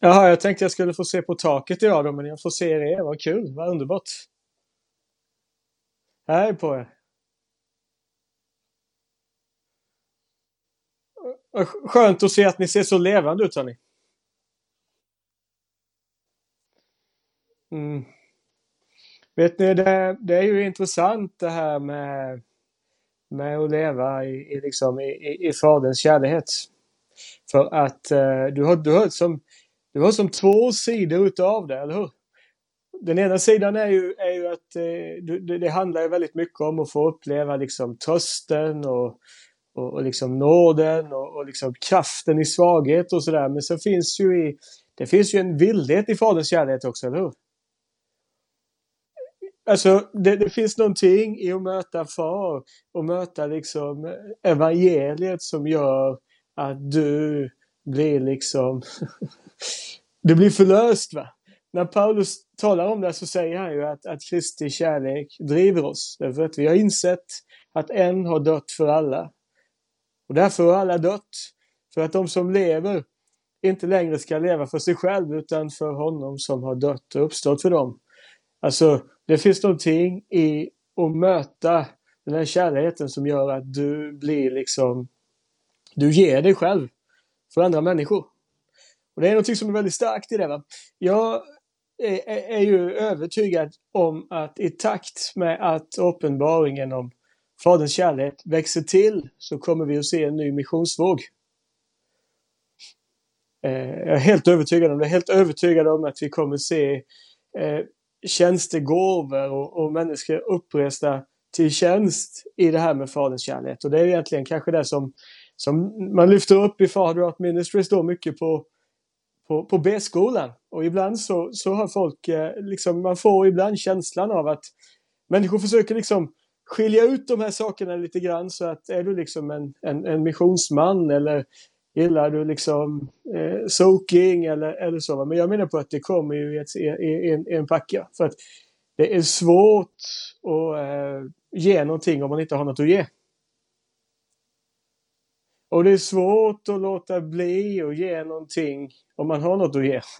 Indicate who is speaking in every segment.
Speaker 1: Jaha, jag tänkte jag skulle få se på taket idag då, men jag får se er. Vad kul, vad underbart. Hej på er. Skönt att se att ni ser så levande ut hörni. Mm. Vet ni, det, det, är ju intressant det här med, med att leva i, i, liksom, i, i Faderns kärlek. För att eh, du, har, du, har som, du har som två sidor utav det, eller hur? Den ena sidan är ju, är ju att eh, det, det handlar ju väldigt mycket om att få uppleva liksom trösten och, och, och liksom nåden och, och liksom kraften i svaghet och sådär. Men så finns ju i, det finns ju en vildhet i Faderns kärlek också, eller hur? Alltså det, det, finns någonting i att möta far och möta liksom evangeliet som gör att du blir liksom du blir förlöst va. När Paulus talar om det så säger han ju att, att Kristi kärlek driver oss. Därför att vi har insett att en har dött för alla. Och därför har alla dött. För att de som lever inte längre ska leva för sig själv utan för honom som har dött och uppstått för dem. Alltså, det finns någonting i att möta den här kärleken som gör att du blir liksom... Du ger dig själv för andra människor. Och det är någonting som är väldigt starkt i det. Va? Jag är, är ju övertygad om att i takt med att uppenbaringen om Faderns kärlek växer till så kommer vi att se en ny missionsvåg. Eh, jag är helt övertygad om det. Helt övertygad om att vi kommer se eh, tjänstegåvor och, och människor uppresta till tjänst i det här med Faderns kärlek. Och det är egentligen kanske det som, som man lyfter upp i Father Art Ministries då mycket på, på, på B-skolan. Och ibland så, så har folk, eh, liksom, man får ibland känslan av att människor försöker liksom skilja ut de här sakerna lite grann så att är du liksom en, en, en missionsman eller Gillar du liksom eh, soaking eller, eller så? Men jag menar på att det kommer ju i, ett, i, i, en, i en packa. För att det är svårt att eh, ge någonting om man inte har något att ge. Och det är svårt att låta bli att ge någonting om man har något att ge.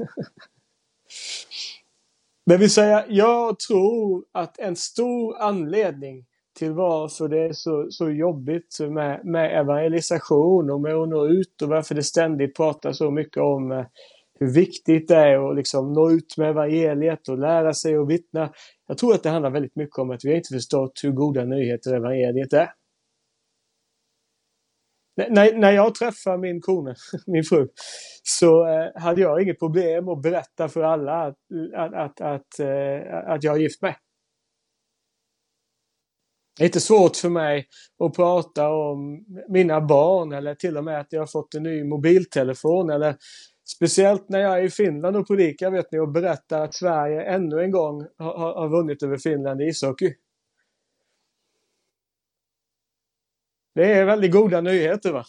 Speaker 1: Det vill säga, jag tror att en stor anledning till varför det är så, så jobbigt med, med evangelisation och med att nå ut och varför det ständigt pratas så mycket om eh, hur viktigt det är att liksom nå ut med evangeliet och lära sig och vittna. Jag tror att det handlar väldigt mycket om att vi inte förstått hur goda nyheter evangeliet är. När, när jag träffade min kone, min fru, så eh, hade jag inget problem att berätta för alla att, att, att, att, eh, att jag är gift med. Det är inte svårt för mig att prata om mina barn eller till och med att jag har fått en ny mobiltelefon eller speciellt när jag är i Finland och predikar vet ni och berättar att Sverige ännu en gång har, har vunnit över Finland i ishockey. Det är väldigt goda nyheter va.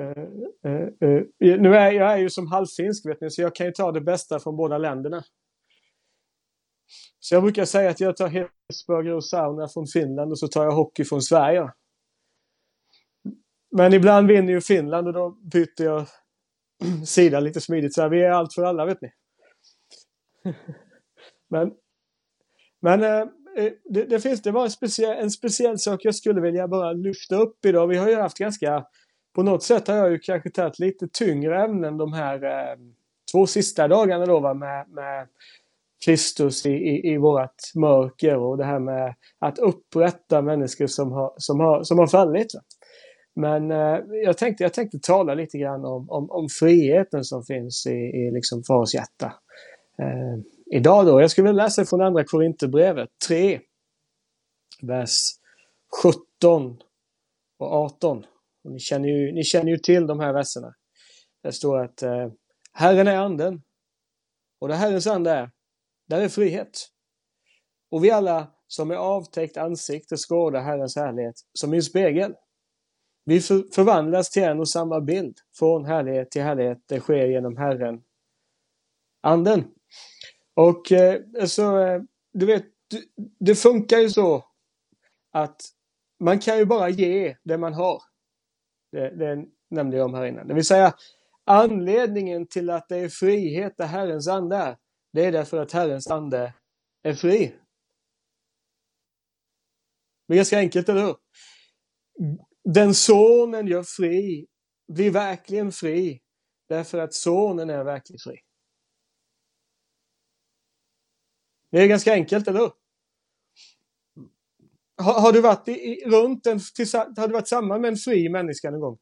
Speaker 1: Uh, uh, uh, nu är jag är ju som halvfinsk vet ni så jag kan ju ta det bästa från båda länderna. Så jag brukar säga att jag tar Hesburger och sauna från Finland och så tar jag hockey från Sverige. Men ibland vinner ju Finland och då byter jag sida lite smidigt. Så här, vi är allt för alla vet ni. men men äh, det, det, finns, det var en speciell, en speciell sak jag skulle vilja bara lyfta upp idag. Vi har ju haft ganska, på något sätt har jag ju kanske tagit lite tyngre ämnen de här äh, två sista dagarna då va, med, med Kristus i, i, i vårt mörker och det här med att upprätta människor som har, som har, som har fallit. Men eh, jag, tänkte, jag tänkte tala lite grann om, om, om friheten som finns i, i liksom fars hjärta. Eh, idag då, jag skulle vilja läsa från andra Korinthierbrevet 3, vers 17 och 18. Och ni, känner ju, ni känner ju till de här verserna. Det står att eh, Herren är anden och det Herrens ande är där är frihet. Och vi alla som är avtäckt ansikte skådar Herrens härlighet som i en spegel. Vi förvandlas till en och samma bild, från härlighet till härlighet. Det sker genom Herren, Anden. Och eh, så, eh, du vet, det funkar ju så att man kan ju bara ge det man har. Det, det, nämnde jag om här innan. Det vill säga anledningen till att det är frihet där Herrens ande är. Det är därför att Herrens ande är fri. Det är ganska enkelt, eller hur? Den sonen gör fri, blir verkligen fri, därför att sonen är verkligen fri. Det är ganska enkelt, eller hur? Har, har du varit i, runt en, har du varit samman med en fri människa någon gång?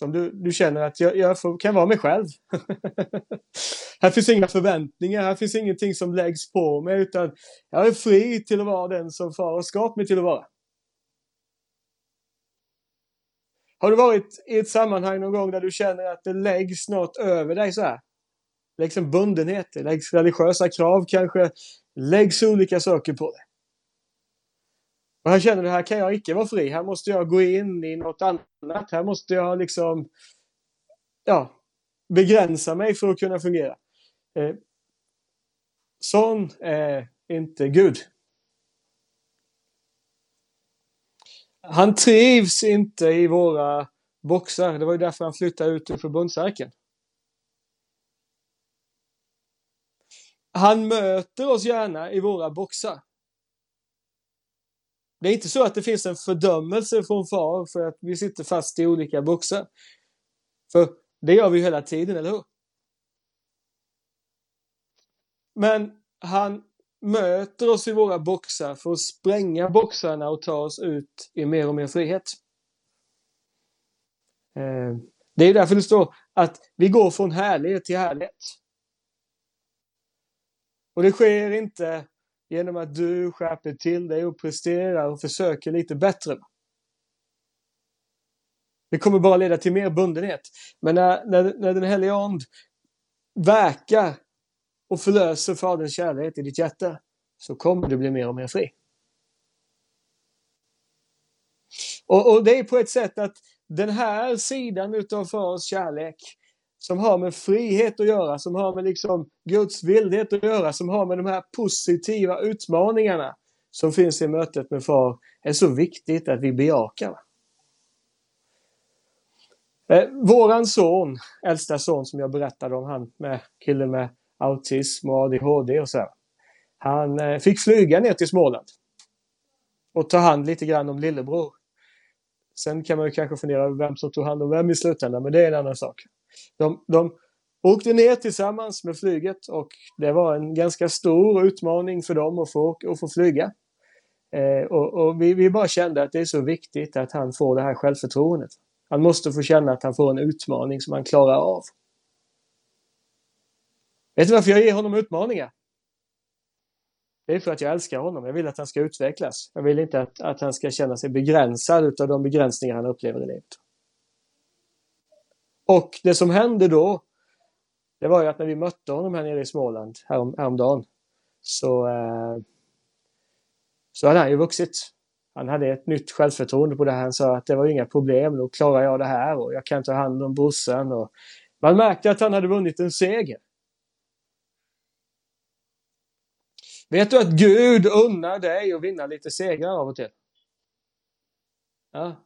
Speaker 1: Som du, du känner att jag, jag får, kan vara mig själv. här finns inga förväntningar, här finns ingenting som läggs på mig utan jag är fri till att vara den som far och skap mig till att vara. Har du varit i ett sammanhang någon gång där du känner att det läggs något över dig så här? Läggs en bundenhet, det läggs religiösa krav kanske, läggs olika saker på dig. Och här känner du, här kan jag icke vara fri. Här måste jag gå in i något annat. Här måste jag liksom, ja, begränsa mig för att kunna fungera. Eh, sån är inte Gud. Han trivs inte i våra boxar. Det var ju därför han flyttade ut ur förbundsarken. Han möter oss gärna i våra boxar. Det är inte så att det finns en fördömelse från far för att vi sitter fast i olika boxar. För det gör vi hela tiden, eller hur? Men han möter oss i våra boxar för att spränga boxarna och ta oss ut i mer och mer frihet. Eh, det är därför det står att vi går från härlighet till härlighet. Och det sker inte genom att du skärper till dig och presterar och försöker lite bättre. Det kommer bara leda till mer bundenhet. Men när, när, när den helige Ande verkar och förlöser Faderns kärlek i ditt hjärta så kommer du bli mer och mer fri. Och, och det är på ett sätt att den här sidan utav Faderns kärlek som har med frihet att göra, som har med liksom Guds vildhet att göra, som har med de här positiva utmaningarna som finns i mötet med far, är så viktigt att vi bejakar. Eh, våran son, äldsta son som jag berättade om, han med killen med autism och ADHD och så. Han eh, fick flyga ner till Småland och ta hand lite grann om lillebror. Sen kan man ju kanske fundera över vem som tog hand om vem i slutändan, men det är en annan sak. De, de åkte ner tillsammans med flyget och det var en ganska stor utmaning för dem att få, att få flyga. Eh, och, och vi, vi, bara kände att det är så viktigt att han får det här självförtroendet. Han måste få känna att han får en utmaning som han klarar av. Vet du varför jag ger honom utmaningar? Det är för att jag älskar honom. Jag vill att han ska utvecklas. Jag vill inte att, att han ska känna sig begränsad av de begränsningar han upplever i livet. Och det som hände då, det var ju att när vi mötte honom här nere i Småland härom, häromdagen, så, eh, så hade han ju vuxit. Han hade ett nytt självförtroende på det här. Han sa att det var inga problem, då klarar jag det här och jag kan ta hand om brorsan. Och man märkte att han hade vunnit en seger. Vet du att Gud unnar dig att vinna lite segrar av och till? Ja,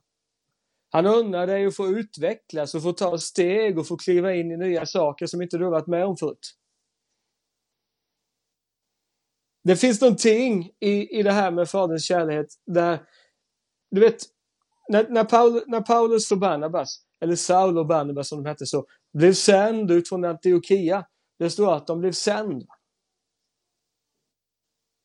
Speaker 1: han unnar dig att få utvecklas och få ta steg och få kliva in i nya saker som inte du varit med om förut. Det finns någonting i, i det här med Faderns kärlek där, du vet, när, när, Paul, när Paulus och Barnabas, eller Saul och Barnabas som de hette så, blev sänd ut från Antiochia. Det står att de blev sänd.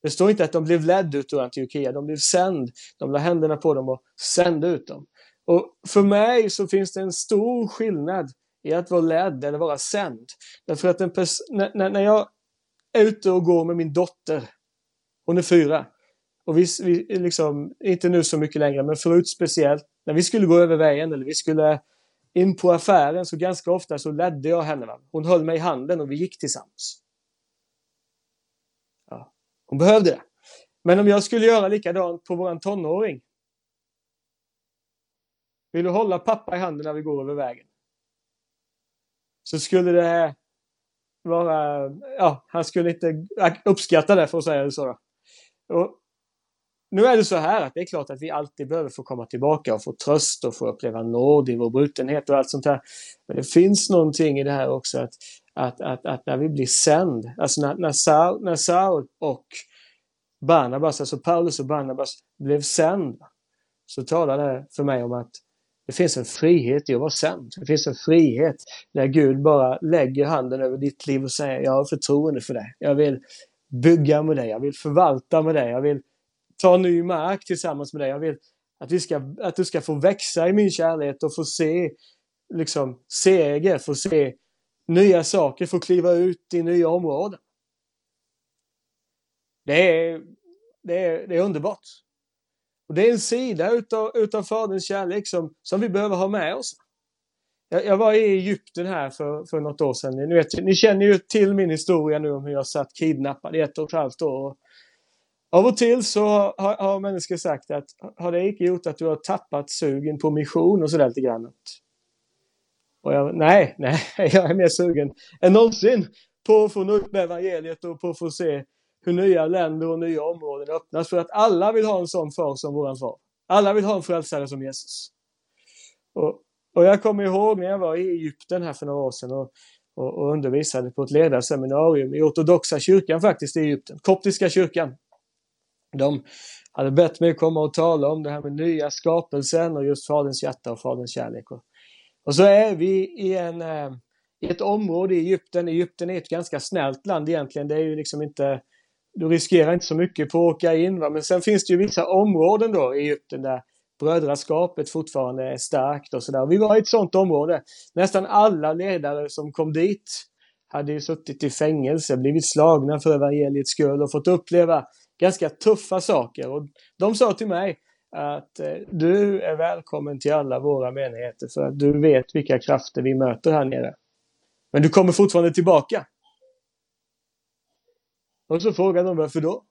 Speaker 1: Det står inte att de blev ledda ut ur Antiochia, de blev sänd. De la händerna på dem och sände ut dem. Och för mig så finns det en stor skillnad i att vara ledd eller vara sänd. Därför att en när, när jag är ute och går med min dotter, hon är fyra, och vi, vi liksom, inte nu så mycket längre, men förut speciellt, när vi skulle gå över vägen eller vi skulle in på affären så ganska ofta så ledde jag henne. Hon höll mig i handen och vi gick tillsammans. Ja, hon behövde det. Men om jag skulle göra likadant på våran tonåring vill du hålla pappa i handen när vi går över vägen? Så skulle det vara, ja, han skulle inte uppskatta det för att säga det så. Och nu är det så här att det är klart att vi alltid behöver få komma tillbaka och få tröst och få uppleva nåd i vår brutenhet och allt sånt här. Men det finns någonting i det här också att, att, att, att när vi blir sänd, alltså när, när, Saul, när Saul och Barnabas, alltså Paulus och Barnabas blev sänd, så talar det för mig om att det finns en frihet i att vara sänd. Det finns en frihet när Gud bara lägger handen över ditt liv och säger jag har förtroende för dig. Jag vill bygga med dig, jag vill förvalta med dig, jag vill ta ny mark tillsammans med dig. Jag vill att, vi ska, att du ska få växa i min kärlek och få se liksom seger, få se nya saker, få kliva ut i nya områden. Det är, det är, det är underbart. Och Det är en sida utav, utav Faderns kärlek som, som vi behöver ha med oss. Jag, jag var i Egypten här för, för något år sedan. Ni, vet, ni känner ju till min historia nu om hur jag satt kidnappad i ett och ett halvt år. Av och till så har, har människor sagt att har det inte gjort att du har tappat sugen på mission och sådär lite grann? Och jag, nej, nej, jag är mer sugen än någonsin på att få nå upp med evangeliet och på att få se hur nya länder och nya områden öppnas. För att alla vill ha en sån far som våran far. Alla vill ha en frälsare som Jesus. Och, och jag kommer ihåg när jag var i Egypten här för några år sedan och, och, och undervisade på ett ledarseminarium i ortodoxa kyrkan faktiskt i Egypten, koptiska kyrkan. De hade bett mig komma och tala om det här med nya skapelsen och just Faderns hjärta och Faderns kärlek. Och, och så är vi i, en, eh, i ett område i Egypten. Egypten är ett ganska snällt land egentligen. Det är ju liksom inte, du riskerar inte så mycket på att åka in. Va? Men sen finns det ju vissa områden då i Egypten där brödraskapet fortfarande är starkt och sådär. Vi var i ett sådant område. Nästan alla ledare som kom dit hade ju suttit i fängelse, blivit slagna för evangeliets skull och fått uppleva ganska tuffa saker. Och de sa till mig att eh, du är välkommen till alla våra menigheter för att du vet vilka krafter vi möter här nere. Men du kommer fortfarande tillbaka. Och så frågade de varför då?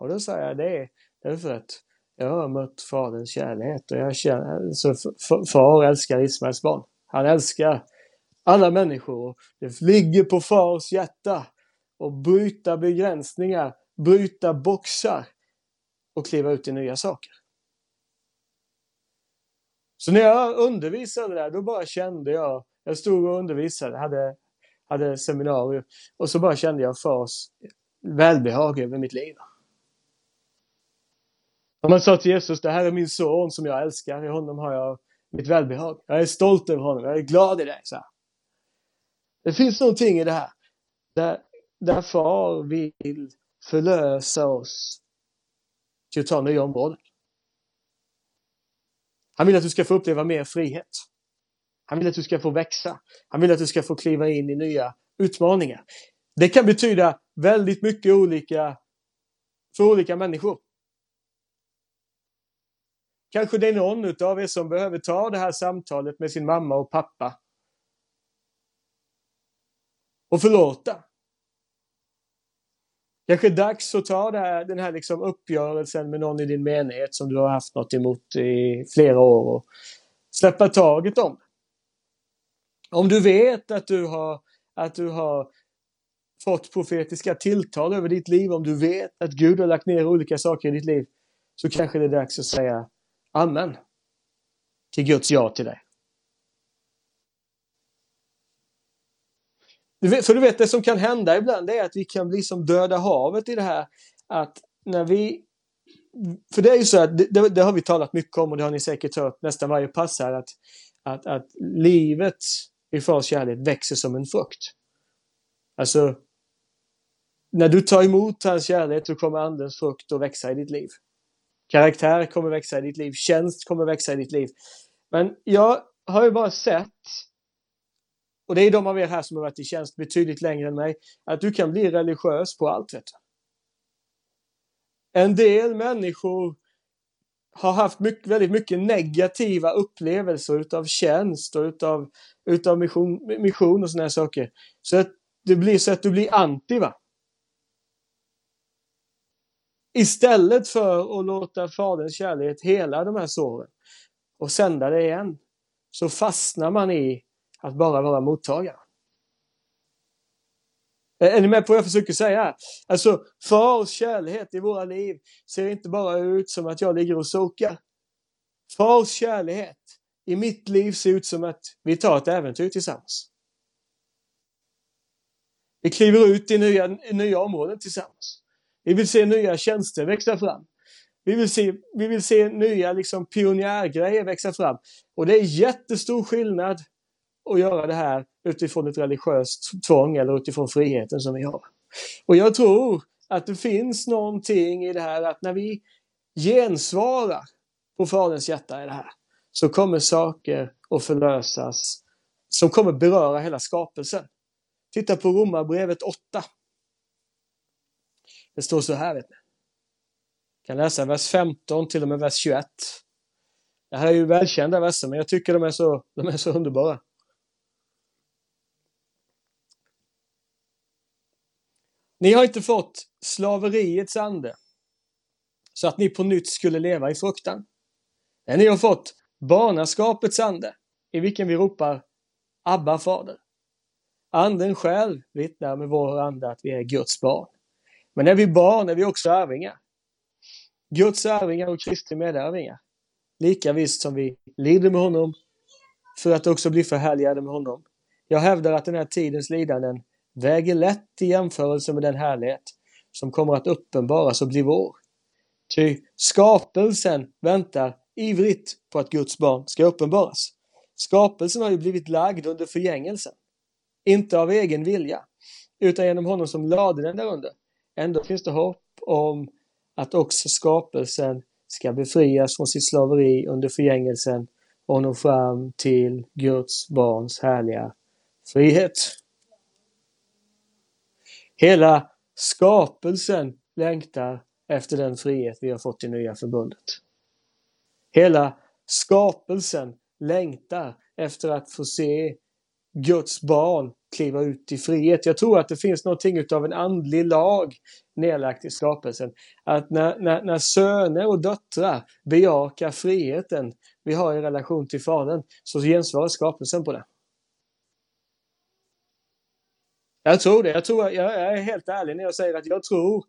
Speaker 1: Och då sa jag det är, för att jag har mött Faderns kärlek och jag känner, så alltså, far älskar Ismaels barn. Han älskar alla människor. Det ligger på fars hjärta att bryta begränsningar bryta boxar och kliva ut i nya saker. Så när jag undervisade där, då bara kände jag, jag stod och undervisade, hade, hade seminarium och så bara kände jag fars välbehag över mitt liv. Och man sa till Jesus, det här är min son som jag älskar, i honom har jag mitt välbehag. Jag är stolt över honom, jag är glad i det. Så här. Det finns någonting i det här, där, där far vill förlösa oss till att ta nya områden. Han vill att du ska få uppleva mer frihet. Han vill att du ska få växa. Han vill att du ska få kliva in i nya utmaningar. Det kan betyda väldigt mycket olika för olika människor. Kanske det är någon av er som behöver ta det här samtalet med sin mamma och pappa och förlåta. Kanske dags att ta här, den här liksom uppgörelsen med någon i din menighet som du har haft något emot i flera år och släppa taget om. Om du vet att du har, att du har fått profetiska tilltal över ditt liv, om du vet att Gud har lagt ner olika saker i ditt liv, så kanske det är dags att säga Amen till Guds ja till dig. För du vet, det som kan hända ibland är att vi kan bli som döda havet i det här att när vi för det är ju så att det, det, har vi talat mycket om och det har ni säkert hört nästan varje pass här att, att, att livet i fars kärlek växer som en frukt. Alltså, när du tar emot hans kärlek så kommer andens frukt att växa i ditt liv. Karaktär kommer växa i ditt liv, tjänst kommer växa i ditt liv. Men jag har ju bara sett och det är de av er här som har varit i tjänst betydligt längre än mig, att du kan bli religiös på allt. Vet du. En del människor har haft mycket, väldigt mycket negativa upplevelser utav tjänst och utav, utav mission, mission och sådana här saker. Så att det blir så att du blir anti va. Istället för att låta Faderns kärlek hela de här såren och sända det igen, så fastnar man i att bara vara mottagare. Är ni med på vad jag försöker säga? Alltså, fars kärlek i våra liv ser inte bara ut som att jag ligger och sokar. Fars kärlek i mitt liv ser ut som att vi tar ett äventyr tillsammans. Vi kliver ut i nya, i nya områden tillsammans. Vi vill se nya tjänster växa fram. Vi vill se, vi vill se nya liksom, pionjärgrejer växa fram. Och det är jättestor skillnad att göra det här utifrån ett religiöst tvång eller utifrån friheten som vi har. Och jag tror att det finns någonting i det här att när vi gensvarar på Faderns hjärta i det här så kommer saker att förlösas som kommer beröra hela skapelsen. Titta på Romarbrevet 8. Det står så här, vet ni. Jag kan läsa vers 15 till och med vers 21. Det här är ju välkända verser, men jag tycker de är så, de är så underbara. Ni har inte fått slaveriets ande så att ni på nytt skulle leva i fruktan. Men ni har fått barnaskapets ande i vilken vi ropar Abba fader. Anden själv vittnar med vår ande att vi är Guds barn. Men är vi barn är vi också arvingar. Guds arvingar och Kristi medarvingar. Lika visst som vi lider med honom för att också bli förhärligade med honom. Jag hävdar att den här tidens lidanden väger lätt i jämförelse med den härlighet som kommer att uppenbaras och bli vår. Ty skapelsen väntar ivrigt på att Guds barn ska uppenbaras. Skapelsen har ju blivit lagd under förgängelsen. Inte av egen vilja, utan genom honom som lade den därunder. Ändå finns det hopp om att också skapelsen ska befrias från sitt slaveri under förgängelsen och nå fram till Guds barns härliga frihet. Hela skapelsen längtar efter den frihet vi har fått i nya förbundet. Hela skapelsen längtar efter att få se Guds barn kliva ut i frihet. Jag tror att det finns någonting utav en andlig lag nedlagt i skapelsen. Att när, när, när söner och döttrar bejakar friheten vi har i relation till Fadern så gensvarar skapelsen på det. Jag tror det. Jag, tror, jag är helt ärlig när jag säger att jag tror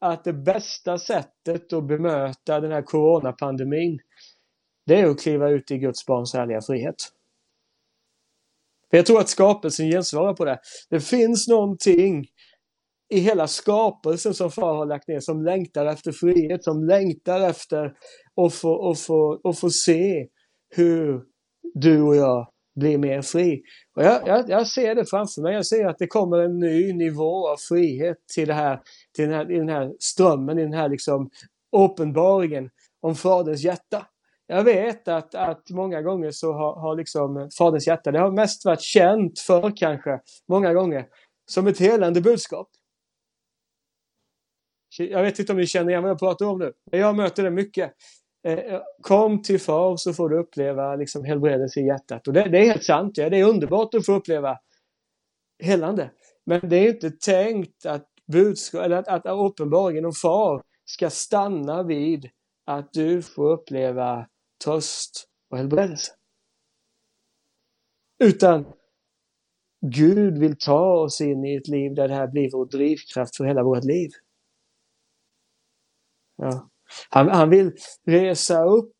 Speaker 1: att det bästa sättet att bemöta den här coronapandemin det är att kliva ut i Guds barns härliga frihet. För jag tror att skapelsen gensvarar på det. Det finns någonting i hela skapelsen som far har lagt ner som längtar efter frihet, som längtar efter att få, att få, att få se hur du och jag blir mer fri. Och jag, jag, jag, ser det framför mig. Jag ser att det kommer en ny nivå av frihet till, det här, till den, här, i den här strömmen, i den här liksom uppenbaringen om Faderns hjärta. Jag vet att, att många gånger så har, har liksom Faderns hjärta, det har mest varit känt för kanske, många gånger, som ett helande budskap. Jag vet inte om ni känner igen vad jag pratar om nu, men jag möter det mycket. Eh, eh kom till far så får du uppleva liksom helbredelse i hjärtat. Och det, det är helt sant, ja. det är underbart att få uppleva helande. Men det är inte tänkt att budskap, eller att, att uppenbaringen om far ska stanna vid att du får uppleva tröst och helbredelse. Utan Gud vill ta oss in i ett liv där det här blir vår drivkraft för hela vårt liv. Ja. Han, han vill resa upp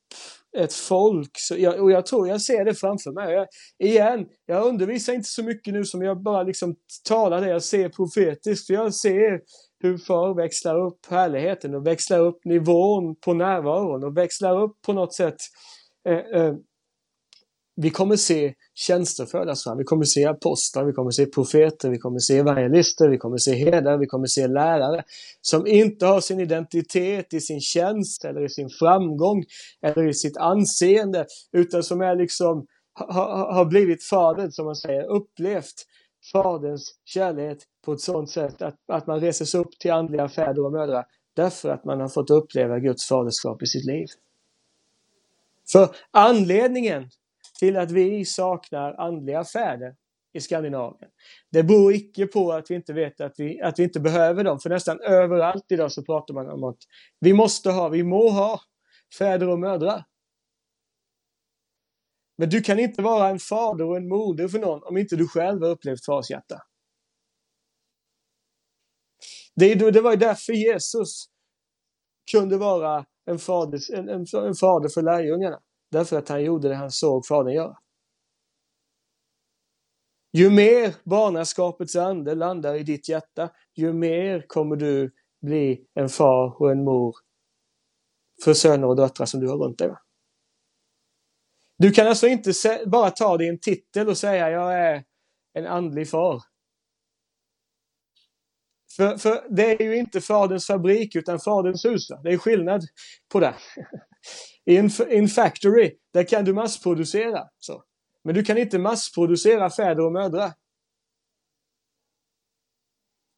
Speaker 1: ett folk. Så jag, och jag tror jag ser det framför mig. Jag, igen, jag undervisar inte så mycket nu som jag bara liksom talar det jag ser profetiskt. För jag ser hur far växlar upp härligheten och växlar upp nivån på närvaron och växlar upp på något sätt eh, eh, vi kommer se tjänster födas fram. Vi kommer se apostlar, vi kommer se profeter, vi kommer se evangelister, vi kommer se herdar, vi kommer se lärare som inte har sin identitet i sin tjänst eller i sin framgång eller i sitt anseende utan som är liksom har, har blivit fadern, som man säger, upplevt faderns kärlek på ett sådant sätt att, att man reses upp till andliga fäder och mödrar därför att man har fått uppleva Guds faderskap i sitt liv. För anledningen till att vi saknar andliga fäder i Skandinavien. Det beror icke på att vi inte vet att vi, att vi inte behöver dem, för nästan överallt idag så pratar man om att vi måste ha, vi må ha fäder och mödrar. Men du kan inte vara en fader och en moder för någon om inte du själv har upplevt fars hjärta. Det, det var ju därför Jesus kunde vara en fader, en, en, en fader för lärjungarna. Därför att han gjorde det han såg Fadern göra. Ju mer barnaskapets ande landar i ditt hjärta, ju mer kommer du bli en far och en mor för söner och döttrar som du har runt dig. Du kan alltså inte bara ta din titel och säga jag är en andlig far. För, för det är ju inte faderns fabrik utan faderns hus. Det är skillnad på det. I en, en factory, där kan du massproducera. Så. Men du kan inte massproducera fäder och mödrar.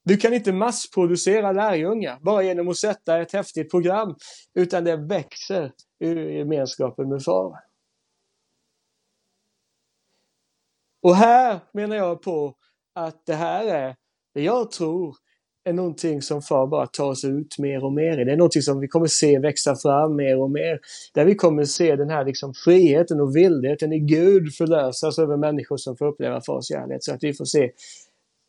Speaker 1: Du kan inte massproducera lärjungar bara genom att sätta ett häftigt program, utan det växer ur gemenskapen med far. Och här menar jag på att det här är det jag tror är någonting som far bara ta oss ut mer och mer i. Det är någonting som vi kommer se växa fram mer och mer. Där vi kommer se den här liksom friheten och vildheten i Gud förlösas över människor som får uppleva fars kärlek. Så att vi får se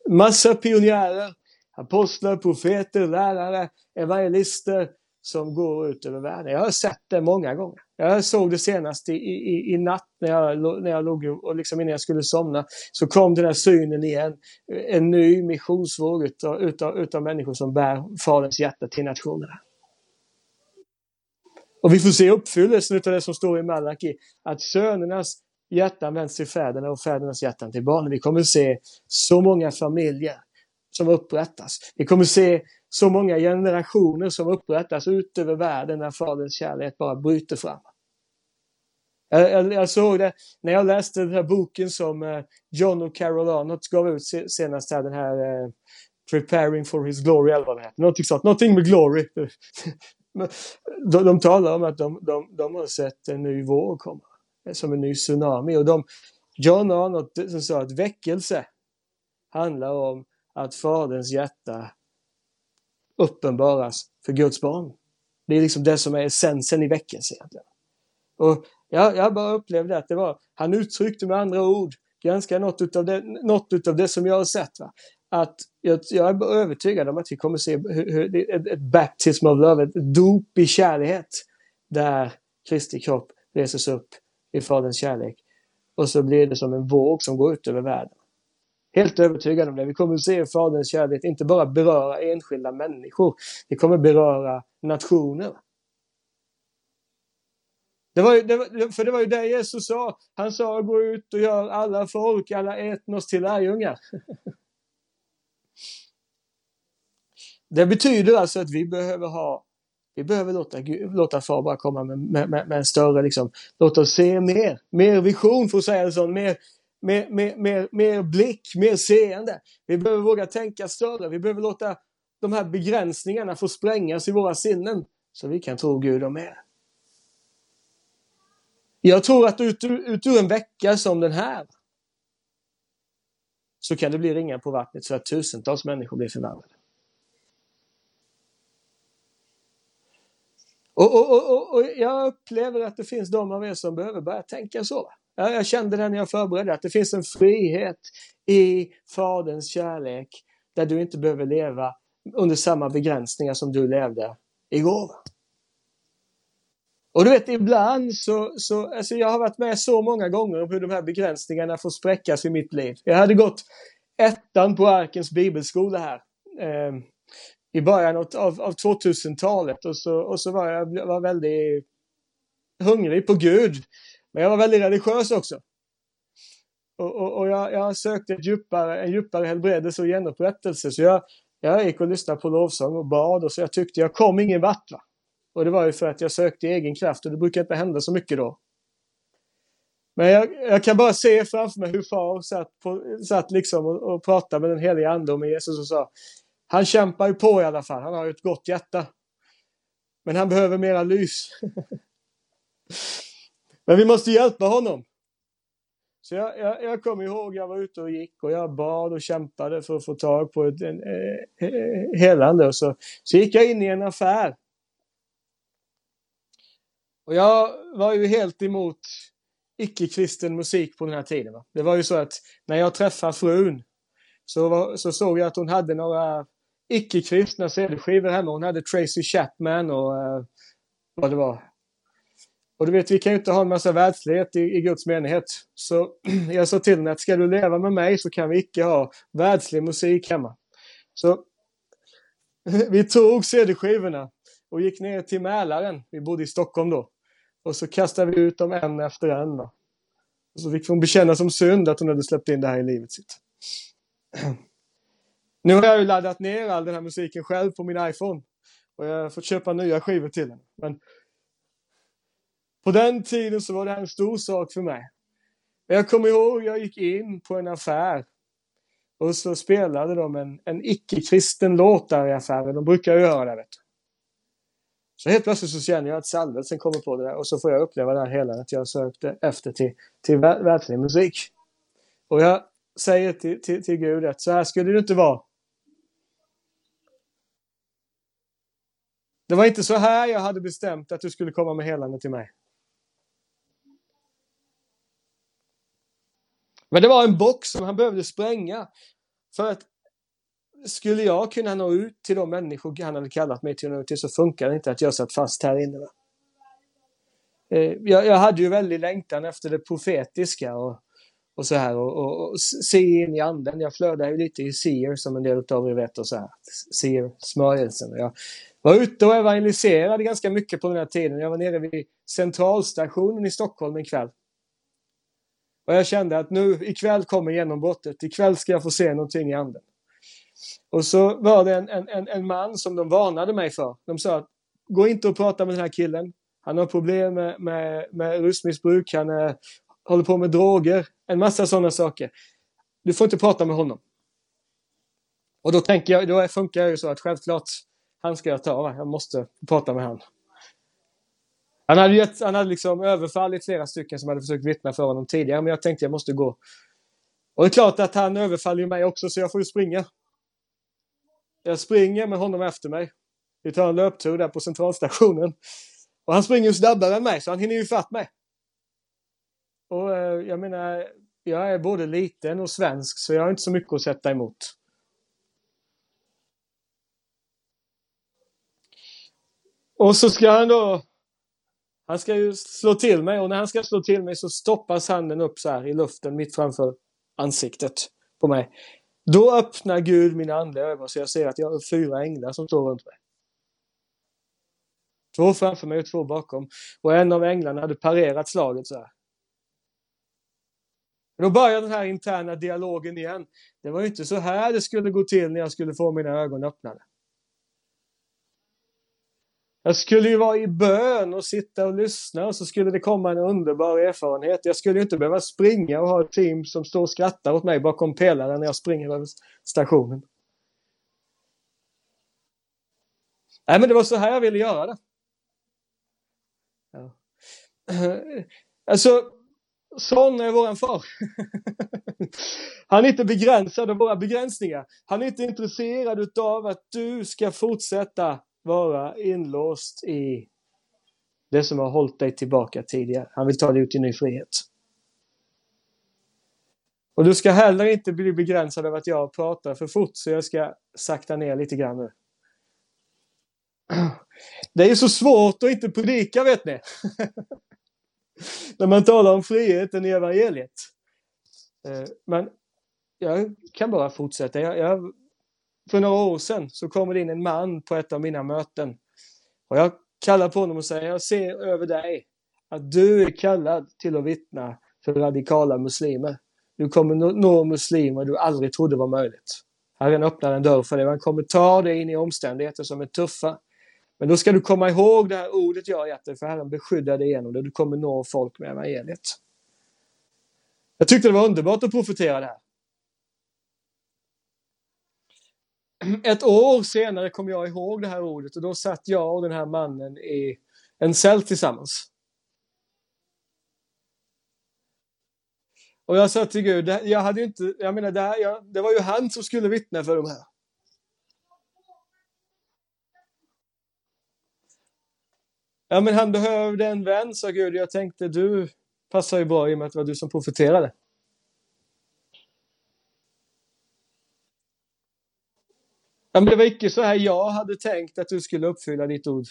Speaker 1: massa pionjärer, apostlar, profeter, lärare, evangelister som går ut över världen. Jag har sett det många gånger. Jag såg det senast i, i, i natt när jag, när jag låg och liksom innan jag skulle somna. Så kom den här synen igen. En ny missionsvåg utav, utav, utav människor som bär Faderns hjärta till nationerna. Och vi får se uppfyllelsen av det som står i Malaki. Att sönernas hjärtan vänds till fäderna och fädernas hjärtan till barnen. Vi kommer se så många familjer som upprättas. Vi kommer se så många generationer som upprättas ut över världen när Faderns kärlek bara bryter fram. Jag, jag, jag, såg det när jag läste den här boken som eh, John och Carol Arnott gav ut senast här, den här eh, Preparing for His Glory eller vad det heter. Någonting sånt, någonting med Glory. de, de talar om att de, de, de har sett en ny våg komma, eh, som en ny tsunami. Och de, John Arnott som sa att väckelse handlar om att Faderns hjärta uppenbaras för Guds barn. Det är liksom det som är essensen i väckelsen Egentligen. Och jag, jag bara upplevde att det var, han uttryckte med andra ord ganska något utav det, något utav det som jag har sett. Va? Att jag, jag är övertygad om att vi kommer se hur, hur, ett, ett baptism of love, ett dop i kärlighet. Där Kristi kropp reses upp i Faderns kärlek. Och så blir det som en våg som går ut över världen. Helt övertygad om det. Vi kommer att se Faderns kärlek inte bara beröra enskilda människor. Det kommer beröra nationer. Det var ju, det var, för det var ju det Jesus sa. Han sa gå ut och gör alla folk, alla etnos till lärjungar. Det betyder alltså att vi behöver ha vi behöver låta, låta far bara komma med, med, med, med en större, liksom, låt oss se mer, mer vision för att säga det så, mer, mer, mer, mer, mer blick, mer seende. Vi behöver våga tänka större. Vi behöver låta de här begränsningarna få sprängas i våra sinnen så vi kan tro Gud om mer. Jag tror att ut, ut ur en vecka som den här så kan det bli ringar på vattnet så att tusentals människor blir förvandlade. Och, och, och, och, jag upplever att det finns de av er som behöver börja tänka så. Ja, jag kände det när jag förberedde, att det finns en frihet i Faderns kärlek där du inte behöver leva under samma begränsningar som du levde igår. Och du vet, ibland så, så alltså jag har varit med så många gånger om hur de här begränsningarna får spräckas i mitt liv. Jag hade gått ettan på Arkens bibelskola här eh, i början av, av 2000-talet och så, och så var jag var väldigt hungrig på Gud. Men jag var väldigt religiös också. Och, och, och jag, jag, sökte ett djupare, en djupare helbredelse och genupprättelse. Så jag, jag gick och lyssnade på lovsång och bad och så jag tyckte jag kom ingen vart. Va? Och det var ju för att jag sökte egen kraft och det brukar inte hända så mycket då. Men jag, jag kan bara se framför mig hur far satt, på, satt liksom och, och pratade med den heliga ande och med Jesus och sa Han kämpar ju på i alla fall, han har ju ett gott hjärta. Men han behöver mera lys. Men vi måste hjälpa honom. Så jag, jag, jag kommer ihåg, jag var ute och gick och jag bad och kämpade för att få tag på ett en, eh, eh, helande. Och så, så gick jag in i en affär. Och jag var ju helt emot icke-kristen musik på den här tiden. Va? Det var ju så att när jag träffade frun så, var, så såg jag att hon hade några icke-kristna CD-skivor hemma. Hon hade Tracy Chapman och eh, vad det var. Och du vet, vi kan ju inte ha en massa världslighet i, i Guds menighet. Så jag sa till henne att ska du leva med mig så kan vi icke ha världslig musik hemma. Så vi tog CD-skivorna och gick ner till Mälaren. Vi bodde i Stockholm då. Och så kastade vi ut dem en efter en. Då. Och så fick hon bekänna som synd att hon hade släppt in det här i livet sitt. Nu har jag ju laddat ner all den här musiken själv på min iPhone. Och jag har fått köpa nya skivor till henne. Men på den tiden så var det här en stor sak för mig. Jag kommer ihåg, jag gick in på en affär och så spelade de en, en icke-kristen låt där i affären. De brukar ju göra det, vet du. Så helt plötsligt så känner jag att salvelsen kommer på det där och så får jag uppleva det här hela att jag sökte efter till, till världslig musik. Och jag säger till, till, till Gud att så här skulle det inte vara. Det var inte så här jag hade bestämt att du skulle komma med helande till mig. Men det var en box som han behövde spränga. För att skulle jag kunna nå ut till de människor han hade kallat mig till till så funkar det inte att jag satt fast här inne. Va? Eh, jag, jag, hade ju väldigt längtan efter det profetiska och, och så här och, och, och se in i anden. Jag flödade ju lite i seer som en del av er vet och så här. Seer, smörjelsen. Jag var ute och evangeliserade ganska mycket på den här tiden. Jag var nere vid centralstationen i Stockholm en kväll. Och jag kände att nu ikväll kommer genombrottet. Ikväll ska jag få se någonting i anden. Och så var det en, en, en man som de varnade mig för. De sa att gå inte och prata med den här killen. Han har problem med, med, med rusmissbruk, han är, håller på med droger, en massa sådana saker. Du får inte prata med honom. Och då tänker jag, då funkar det ju så att självklart, han ska jag ta, jag måste prata med honom. Han hade, gett, han hade liksom överfallit flera stycken som hade försökt vittna för honom tidigare, men jag tänkte jag måste gå. Och det är klart att han överfaller mig också, så jag får ju springa. Jag springer med honom efter mig. Vi tar en löptur där på centralstationen. Och han springer ju snabbare än mig, så han hinner ju fatt mig. Och eh, jag menar, jag är både liten och svensk, så jag har inte så mycket att sätta emot. Och så ska han då han ska ju slå till mig och när han ska slå till mig så stoppas handen upp så här i luften mitt framför ansiktet på mig. Då öppnar Gud mina andliga ögon så jag ser att jag har fyra änglar som står runt mig. Två framför mig och två bakom. Och en av änglarna hade parerat slaget så här. Då börjar den här interna dialogen igen. Det var ju inte så här det skulle gå till när jag skulle få mina ögon öppnade. Jag skulle ju vara i bön och sitta och lyssna och så skulle det komma en underbar erfarenhet. Jag skulle ju inte behöva springa och ha ett team som står och skrattar åt mig bakom pelaren när jag springer över stationen. Nej, men det var så här jag ville göra det. Ja. Alltså, sån är våran far. Han är inte begränsad av våra begränsningar. Han är inte intresserad av att du ska fortsätta vara inlåst i det som har hållit dig tillbaka tidigare. Han vill ta dig ut i ny frihet. Och du ska heller inte bli begränsad av att jag pratar för fort så jag ska sakta ner lite grann nu. Det är ju så svårt att inte predika vet ni. När man talar om friheten i evangeliet. Eh, men jag kan bara fortsätta. Jag, jag för några år sedan så kommer det in en man på ett av mina möten. Och jag kallar på honom och säger, jag ser över dig att du är kallad till att vittna för radikala muslimer. Du kommer nå muslimer du aldrig trodde var möjligt. Herren öppnar en dörr för dig. Han kommer ta dig in i omständigheter som är tuffa. Men då ska du komma ihåg det här ordet jag har gett dig, för Herren beskyddar dig genom det. Du kommer nå folk med evangeliet. Jag tyckte det var underbart att profetera det här. ett år senare kom jag ihåg det här ordet och då satt jag och den här mannen i en cell tillsammans. Och jag sa till Gud, jag hade inte, jag menar, det, här, jag, det var ju han som skulle vittna för de här. Ja, men han behövde en vän, sa Gud. Jag tänkte, du passar ju bra i och med att det var du som profeterade. Ja, men det var icke så här jag hade tänkt att du skulle uppfylla ditt ord.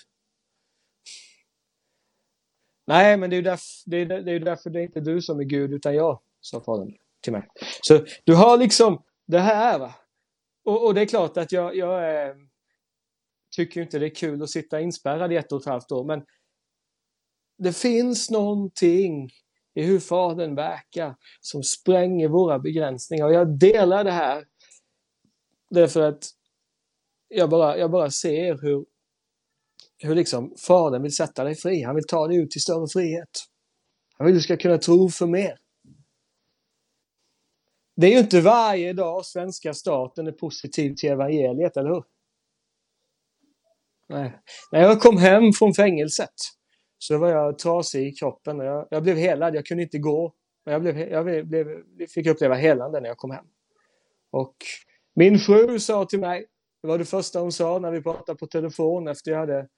Speaker 1: Nej, men det är ju därför det är, det är, därför det är inte du som är Gud utan jag, sa fadern till mig. Så du har liksom det här va. Och, och det är klart att jag, jag eh, tycker inte det är kul att sitta inspärrad i ett och ett halvt år, men det finns någonting i hur Fadern verkar som spränger våra begränsningar. Och jag delar det här därför att jag bara, jag bara ser hur, hur liksom Fadern vill sätta dig fri. Han vill ta dig ut till större frihet. Han vill att du ska kunna tro för mer. Det är ju inte varje dag svenska staten är positiv till evangeliet, eller hur? Nej. När jag kom hem från fängelset så var jag trasig i kroppen. Och jag, jag blev helad, jag kunde inte gå. Men jag, blev, jag blev, fick uppleva helande när jag kom hem. Och min fru sa till mig, det var det första hon sa när vi pratade på telefon efter jag hade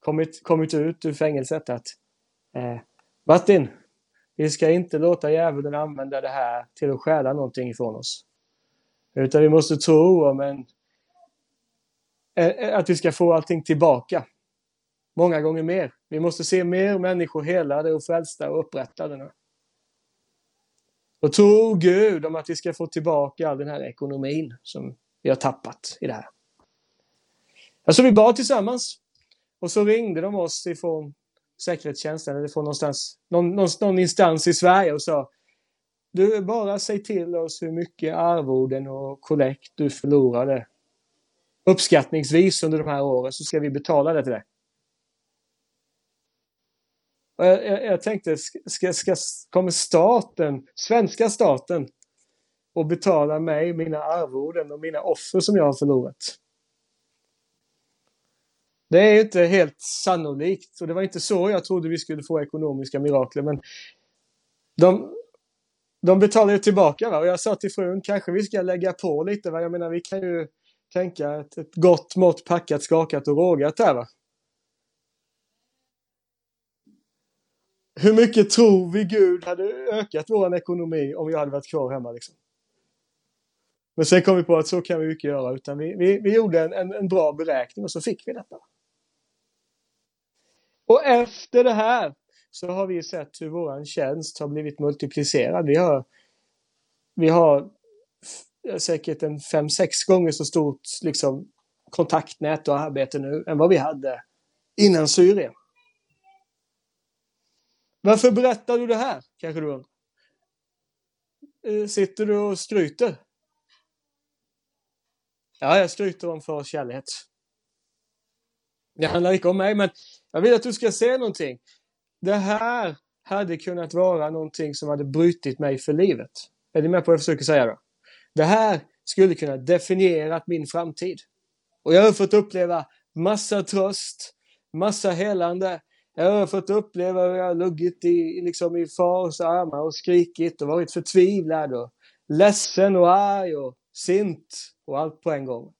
Speaker 1: kommit, kommit ut ur fängelset att eh, Martin, vi ska inte låta djävulen använda det här till att stjäla någonting ifrån oss. Utan vi måste tro om en, eh, att vi ska få allting tillbaka. Många gånger mer. Vi måste se mer människor helade och frälsta och upprättade nu. Och tro Gud om att vi ska få tillbaka all den här ekonomin som vi har tappat i det här. Alltså vi bad tillsammans. Och så ringde de oss ifrån säkerhetstjänsten eller från någonstans, någon, någon, någon instans i Sverige och sa du, bara säg till oss hur mycket arvoden och kollekt du förlorade uppskattningsvis under de här åren så ska vi betala det till dig. Jag, jag, jag, tänkte, ska, ska, kommer staten, svenska staten, och betala mig mina arvoden och mina offer som jag har förlorat? Det är inte helt sannolikt och det var inte så jag trodde vi skulle få ekonomiska mirakler men de, de betalar ju tillbaka va? och jag sa till frun kanske vi ska lägga på lite va? Jag menar vi kan ju tänka ett, ett gott mått packat, skakat och rågat här va. Hur mycket tror vi Gud hade ökat vår ekonomi om vi hade varit kvar hemma liksom? Men sen kom vi på att så kan vi inte göra utan vi, vi, vi gjorde en, en, en bra beräkning och så fick vi detta. Och efter det här så har vi sett hur våran tjänst har blivit multiplicerad. Vi har, vi har säkert en fem sex gånger så stort liksom, kontaktnät och arbete nu än vad vi hade innan Syrien. Varför berättar du det här? Kanske du undrar. Eh, sitter du och skryter? Ja, jag skryter om förkärlighet. Det handlar inte om mig, men jag vill att du ska se någonting. Det här hade kunnat vara någonting som hade brutit mig för livet. Är ni med på vad jag försöker säga då? Det här skulle kunna definiera min framtid. Och jag har fått uppleva massa tröst, massa helande. Jag har fått uppleva hur jag har luggit i, liksom i fars armar och skrikit och varit förtvivlad och ledsen och arg och sint och allt på en gång.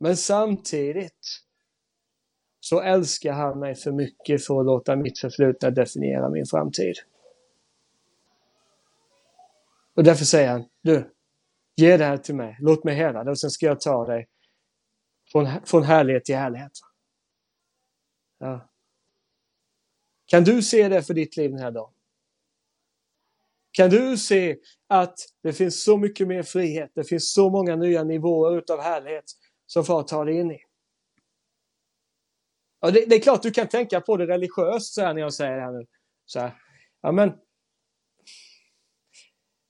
Speaker 1: Men samtidigt så älskar han mig för mycket för att låta mitt förflutna definiera min framtid. Och därför säger han, du, ge det här till mig, låt mig hela det och sen ska jag ta dig från, från härlighet till härlighet. Ja. Kan du se det för ditt liv den här dagen? Kan du se att det finns så mycket mer frihet, det finns så många nya nivåer utav härlighet som far tar dig in i? Ja, det, det, är klart du kan tänka på det religiöst så här när jag säger det här nu. Så här. Ja, men